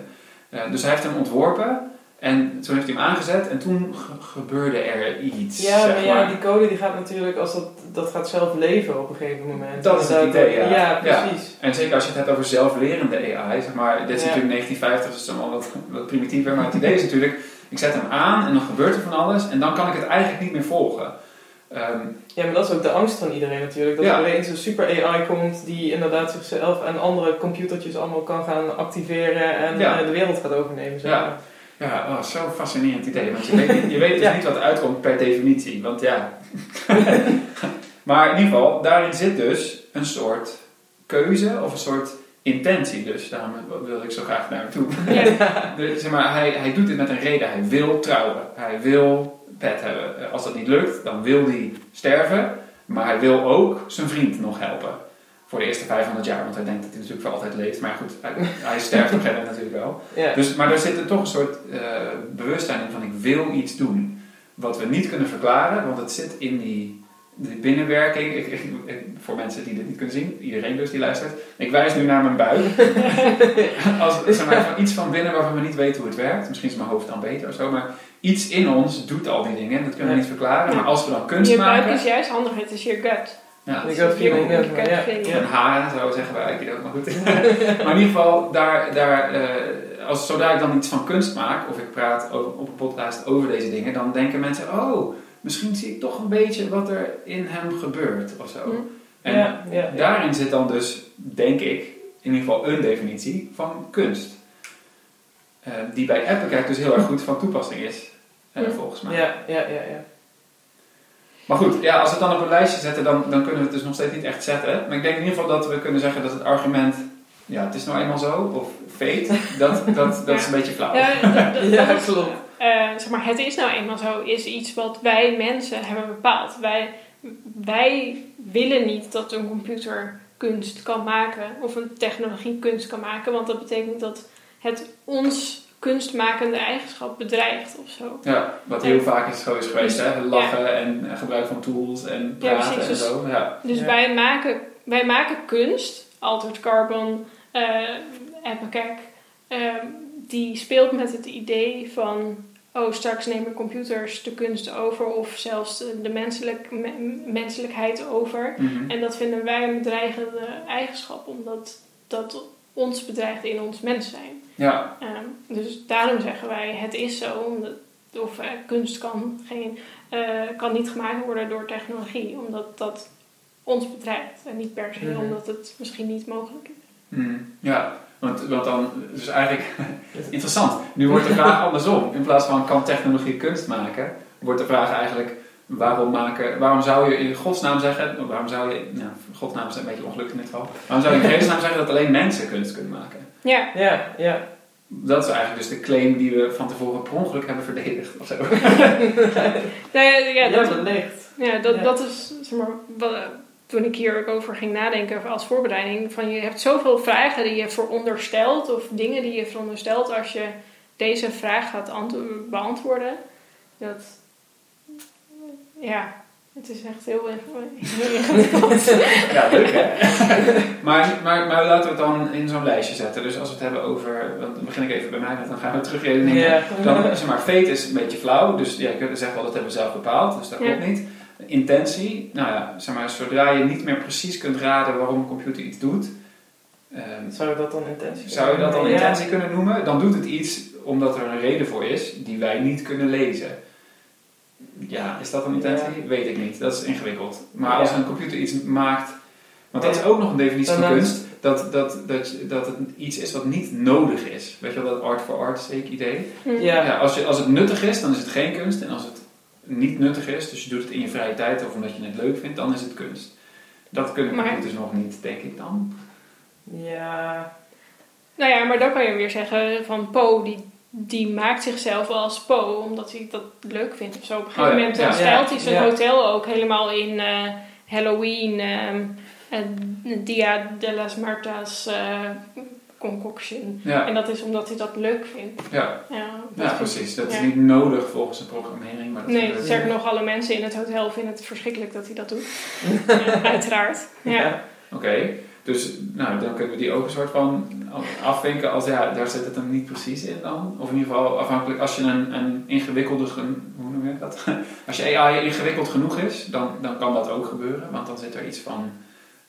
Uh, dus hij heeft hem ontworpen en toen heeft hij hem aangezet en toen ge- gebeurde er iets. Ja, zeg maar ja, die code die gaat natuurlijk, als dat, dat gaat zelf leven op een gegeven moment. Dat is het idee, ja. Ja, Ja. precies. En zeker als je het hebt over zelflerende AI, zeg maar, dit is natuurlijk 1950, dus allemaal wat, wat primitiever, maar het idee is natuurlijk, ik zet hem aan en dan gebeurt er van alles en dan kan ik het eigenlijk niet meer volgen. Ehm, Ja, maar dat is ook de angst van iedereen natuurlijk. Dat er ineens een super AI komt die inderdaad zichzelf en andere computertjes allemaal kan gaan activeren en eh, de wereld gaat overnemen. Zeg maar. Ja, oh, zo'n fascinerend idee, want je weet, je weet dus Ja. niet wat er uitkomt per definitie, want ja. maar in ieder geval, daarin zit dus een soort keuze of een soort intentie dus, daarom wil ik zo graag naar hem toe. Ja. Zeg maar, hij, hij doet dit met een reden. Hij wil trouwen. Hij wil pet hebben. Als dat niet lukt, dan wil hij sterven. Maar hij wil ook zijn vriend nog helpen. Voor de eerste 500 jaar. Want hij denkt dat hij natuurlijk voor altijd leeft. Maar goed, hij, hij sterft op een gegeven moment natuurlijk wel. Ja. Dus, maar er zit er toch een soort eh, bewustzijn in van ik wil iets doen. Wat we niet kunnen verklaren. Want het zit in die, die binnenwerking. Ik, ik- ik- voor mensen die dit niet kunnen zien. Iedereen dus die luistert. Ik wijs nu naar mijn buik. Als, zeg maar, van iets van binnen waarvan we niet weten hoe het werkt. Misschien is mijn hoofd dan beter of zo. Maar iets in ons doet al die dingen. Dat kunnen we niet verklaren. Maar als we dan kunst Je buik maken... is juist handig, het is je gut. Ja, Ik had je ja, ja. feeling. Ja. Een haar, zo zeggen wij eigenlijk ook, maar goed. maar in ieder geval, daar, daar, eh, als, zodra ik dan iets van kunst maak, of ik praat over, op een podcast over deze dingen, dan denken mensen, oh, misschien zie ik toch een beetje wat er in hem gebeurt, of zo. Hm. En Ja, ja, ja. daarin zit dan dus, denk ik, in ieder geval een definitie van kunst. Eh, die bij Applecare dus heel erg goed van toepassing is, eh, Hm. volgens mij. Ja, ja, ja, ja. Maar goed, ja, als we het dan op een lijstje zetten, dan, dan kunnen we het dus nog steeds niet echt zetten. Maar ik denk in ieder geval dat we kunnen zeggen dat het argument, ja, het is nou eenmaal zo, of fate, dat, dat, dat is een beetje flauw. Ja, dat- dat- Ja, dat is- klopt. eh, zeg maar, het is nou eenmaal zo, is iets wat wij mensen hebben bepaald. Wij, wij willen niet dat een computer kunst kan maken of een technologie kunst kan maken, want dat betekent dat het ons kunstmakende eigenschap bedreigt of zo. Ja, wat heel vaak is zo is geweest, hè? lachen en eh, gebruik van tools en Ja, praten precies, en dus- zo. Ja. Dus Ja. wij, maken, wij maken kunst, Altered Carbon, eh Epicag, ehm, die speelt met het idee van, oh straks nemen computers de kunst over of zelfs de, menselijk, me- menselijkheid over. Mhm. En dat vinden wij een bedreigende eigenschap, omdat dat ons bedreigt in ons mens zijn. ja, Ehm, dus daarom zeggen wij, het is zo, omdat, of eh, kunst kan, geen, eh, kan niet gemaakt worden door technologie, omdat dat ons bedreigt. En niet per se Mhm. omdat het misschien niet mogelijk is. Mhm. ja. Want, want dan, dus eigenlijk, interessant. Nu wordt de vraag andersom. In plaats van kan technologie kunst maken, wordt de vraag eigenlijk waarom maken, waarom zou je in godsnaam zeggen, waarom zou je, nou, godsnaam is een beetje ongelukkig in dit geval, waarom zou je in vredesnaam zeggen dat alleen mensen kunst kunnen maken? Ja, Ja, ja. Dat is eigenlijk dus de claim die we van tevoren per ongeluk hebben verdedigd of zo. nou ja, ja, dat, Ja, wellicht. ja, dat, Ja. dat is zeg maar, wat, eh, toen ik hier ook over ging nadenken als voorbereiding. Van je hebt zoveel vragen die je veronderstelt, of dingen die je veronderstelt als je deze vraag gaat ant- beantwoorden. Dat, ja, het is echt heel, ingewikkeld. Ja, leuk hè? maar, maar, maar laten we het dan in zo'n lijstje zetten. Dus als we het hebben over, want dan begin ik even bij mij, want dan gaan we terugredeneren. Ja. Dan, zeg maar, fate is een beetje flauw, dus ja, je kunt zeggen wel dat hebben we zelf bepaald, dus dat Ja. klopt niet. Intentie, nou ja, zeg maar, zodra je niet meer precies kunt raden waarom een computer iets doet, ehm, Zou je dat dan intentie zou je dat dan Ja. intentie kunnen noemen? Dan doet het iets omdat er een reden voor is die wij niet kunnen lezen. Ja, is dat een intentie? Weet ik niet. Dat is ingewikkeld. Maar als Ja. een computer iets maakt. Want dat is ook nog een definitie van Dan- kunst. Dat, dat, dat, dat het iets is wat niet nodig is. Weet je wel, dat art for art sake idee. Hm. Ja. Ja, als, je, als het nuttig is, dan is het geen kunst. En als het niet nuttig is, dus je doet het in je vrije tijd of omdat je het leuk vindt, dan is het kunst. Dat kunnen Maar- computers nog niet, denk ik dan. Ja. Nou ja, maar dan kan je weer zeggen van Poe, die, die maakt zichzelf wel als Po, omdat hij dat leuk vindt of zo. Op een gegeven Oh ja, moment ja. dan stelt hij zijn Ja. hotel ook helemaal in eh, Halloween, en Dia de las Martas eh, concoction. Ja, En dat is omdat hij dat leuk vindt. ja, Ja, ja precies. Dat is ja. niet nodig volgens de programmering. Maar dat Nee, sterker nog, alle mensen in het hotel vinden het verschrikkelijk dat hij dat doet. Ja, uiteraard. Ja. Oké, dus nou, dan kunnen we die ook een soort van afvinken als ja, daar zit het hem niet precies in dan. Of in ieder geval afhankelijk als je een, een ingewikkelde, hoe noem je dat? Als je AI ingewikkeld genoeg is, dan, dan kan dat ook gebeuren, want dan zit er iets van.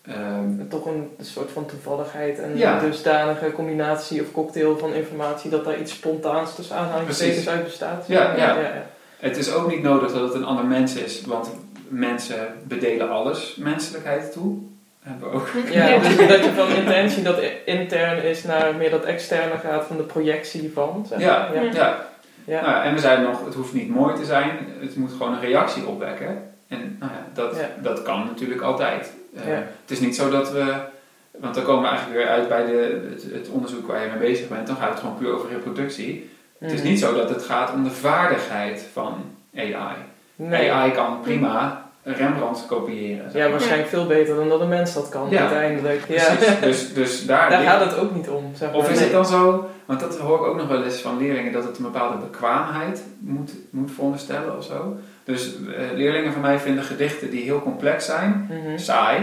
ehm, Toch een, soort van toevalligheid en Ja. dusdanige combinatie of cocktail van informatie dat daar iets spontaans tussen aanhalingstekens uit bestaat. Ja, ja. ja. het is ook niet nodig dat het een ander mens is, want mensen bedelen alles menselijkheid toe. Hebben we ook. Ja, dus dat je van intentie dat intern is naar meer dat externe gaat van de projectie van. Zeg Ja, maar. ja. ja. ja. Ja. Nou, en we zeiden nog, het hoeft niet mooi te zijn, het moet gewoon een reactie opwekken. En nou ja, dat, Ja. dat kan natuurlijk altijd. Eh, Ja. Het is niet zo dat we, want dan komen we eigenlijk weer uit bij de, het, het onderzoek waar je mee bezig bent, dan gaat het gewoon puur over reproductie. Het is Mhm. niet zo dat het gaat om de vaardigheid van AI. Nee. AI kan prima Rembrandt kopiëren. Ja, maar. waarschijnlijk veel beter dan dat een mens dat kan Ja. uiteindelijk. Ja. Precies. Dus, dus daar, Daar gaat het ook niet om. Zeg maar. Of is Nee. het dan zo, want dat hoor ik ook nog wel eens van leerlingen, dat het een bepaalde bekwaamheid moet, moet veronderstellen of zo. Dus eh, leerlingen van mij vinden gedichten die heel complex zijn, Mhm. saai,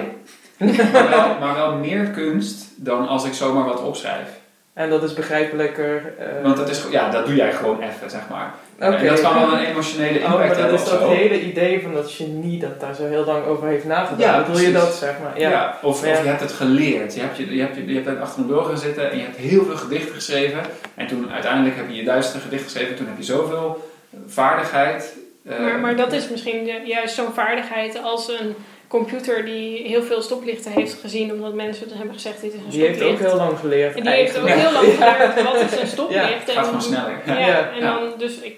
maar wel, maar wel meer kunst dan als ik zomaar wat opschrijf. En dat is begrijpelijker. eh, Want dat, is, ja, dat doe jij gewoon even, zeg maar. Oké. En dat kan wel een emotionele Oh, impact maar dat hebben is of dat zo. hele idee van dat genie dat daar zo heel lang over heeft nagedacht. Ja, Bedoel je dat, zeg maar? Ja. Ja. Of, Ja. of je hebt het geleerd. Je hebt, je, je, hebt, je, je hebt achter een bureau gaan zitten en je hebt heel veel gedichten geschreven. En toen uiteindelijk heb je je duizenden gedicht geschreven. Toen heb je zoveel vaardigheid. eh, Maar, maar dat is misschien ju- juist zo'n vaardigheid als een computer die heel veel stoplichten heeft gezien, omdat mensen hebben gezegd: dit is een Die heeft stoplicht. ook heel lang geleerd. en die heeft ook heel lang geleerd wat is een stoplicht. het gaat en, gewoon sneller. Ja, Ja. en Ja. dan dus ik,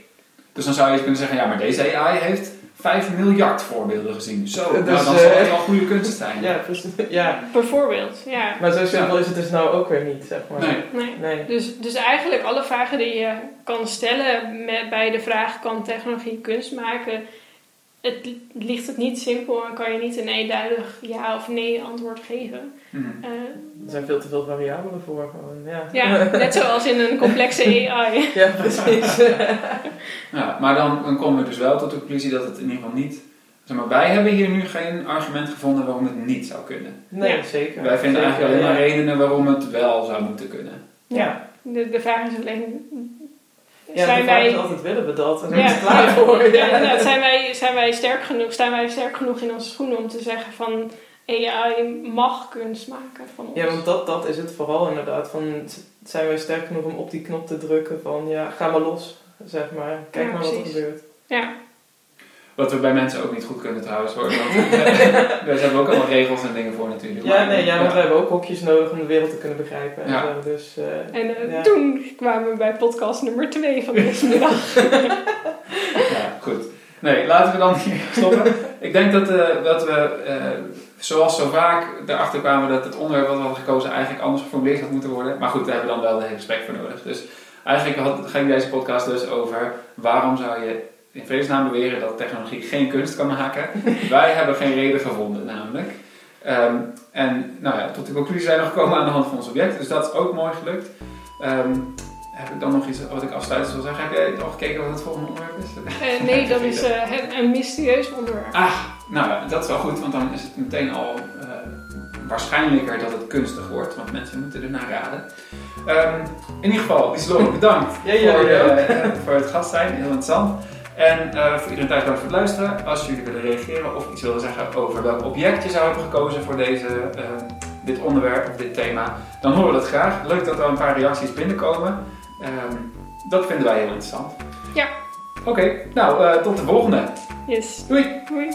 Dus dan zou je kunnen zeggen, ja, maar deze AI heeft 5 miljard voorbeelden gezien. Zo, Dus, nou, dan eh, zal het wel goede kunst zijn. Ja, precies. Ja. bijvoorbeeld, ja. Maar zo simpel is het dus nou ook weer niet, zeg maar. Nee. Nee. Nee. Dus, dus eigenlijk alle vragen die je kan stellen met, bij de vraag: kan technologie kunst maken? Het li- ligt het niet simpel en kan je niet een eenduidig ja of nee antwoord geven. Mhm. Eh, Er zijn veel te veel variabelen voor. Gewoon. Ja. ja, net zoals in een complexe AI. ja, precies. Ja, maar dan, dan komen we dus wel tot de conclusie dat het in ieder geval niet... Zeg maar, wij hebben hier nu geen argument gevonden waarom het niet zou kunnen. Nee, Ja. zeker. Wij vinden Zeker, eigenlijk alleen maar ja. redenen waarom het wel zou moeten kunnen. Ja. De, de vraag is alleen: Ja, zijn wij. altijd willen we dat? En Ja, zijn we klaar voor? ja, Ja. zijn, wij, zijn wij sterk genoeg, staan wij sterk genoeg in onze schoenen om te zeggen van AI mag kunst maken van ons. Ja, want dat, dat is het vooral inderdaad. Van, zijn wij sterk genoeg om op die knop te drukken van ja, ga maar los, zeg maar. Kijk Ja, maar wat er gebeurt. Ja, Wat we bij mensen ook niet goed kunnen trouwens hoor. Want daar hebben we ook allemaal regels en dingen voor natuurlijk. Ja, nee, ja, want we hebben ook hokjes nodig om de wereld te kunnen begrijpen. En Ja. zo, dus, eh, en eh, Ja. toen kwamen we bij podcast nummer 2 van deze middag. Ja, goed. Nee, laten we dan hier stoppen. Ik denk dat, eh, dat we, eh, zoals zo vaak, erachter kwamen dat het onderwerp wat we hadden gekozen eigenlijk anders geformuleerd had moeten worden. Maar goed, daar hebben we dan wel de hele gesprek voor nodig. Dus eigenlijk had, ging deze podcast dus over waarom zou je in vredesnaam beweren dat technologie geen kunst kan maken. Wij hebben geen reden gevonden namelijk. Ehm, en nou ja, tot de conclusie zijn we gekomen aan de hand van ons object. Dus dat is ook mooi gelukt. Ehm, heb ik dan nog iets wat ik afsluitend wil zeggen? Heb jij al gekeken wat het volgende onderwerp is? Eh, nee, dat is eh, het- een mysterieus onderwerp. Ah, nou ja, dat is wel goed, want dan is het meteen al eh, waarschijnlijker dat het kunstig wordt, want mensen moeten ernaar raden. Ehm, in ieder geval, Islore, bedankt Ja, jullie voor, voor het gast zijn, heel interessant. En eh, voor iedereen thuis bedankt voor het luisteren. Als jullie willen reageren of iets willen zeggen over welk object je zou hebben gekozen voor deze, eh, dit onderwerp of dit thema, dan horen we dat graag. Leuk dat er een paar reacties binnenkomen. Ehm, dat vinden wij heel interessant. Ja. Oké, nou, eh, tot de volgende. Yes. Doei! Doei.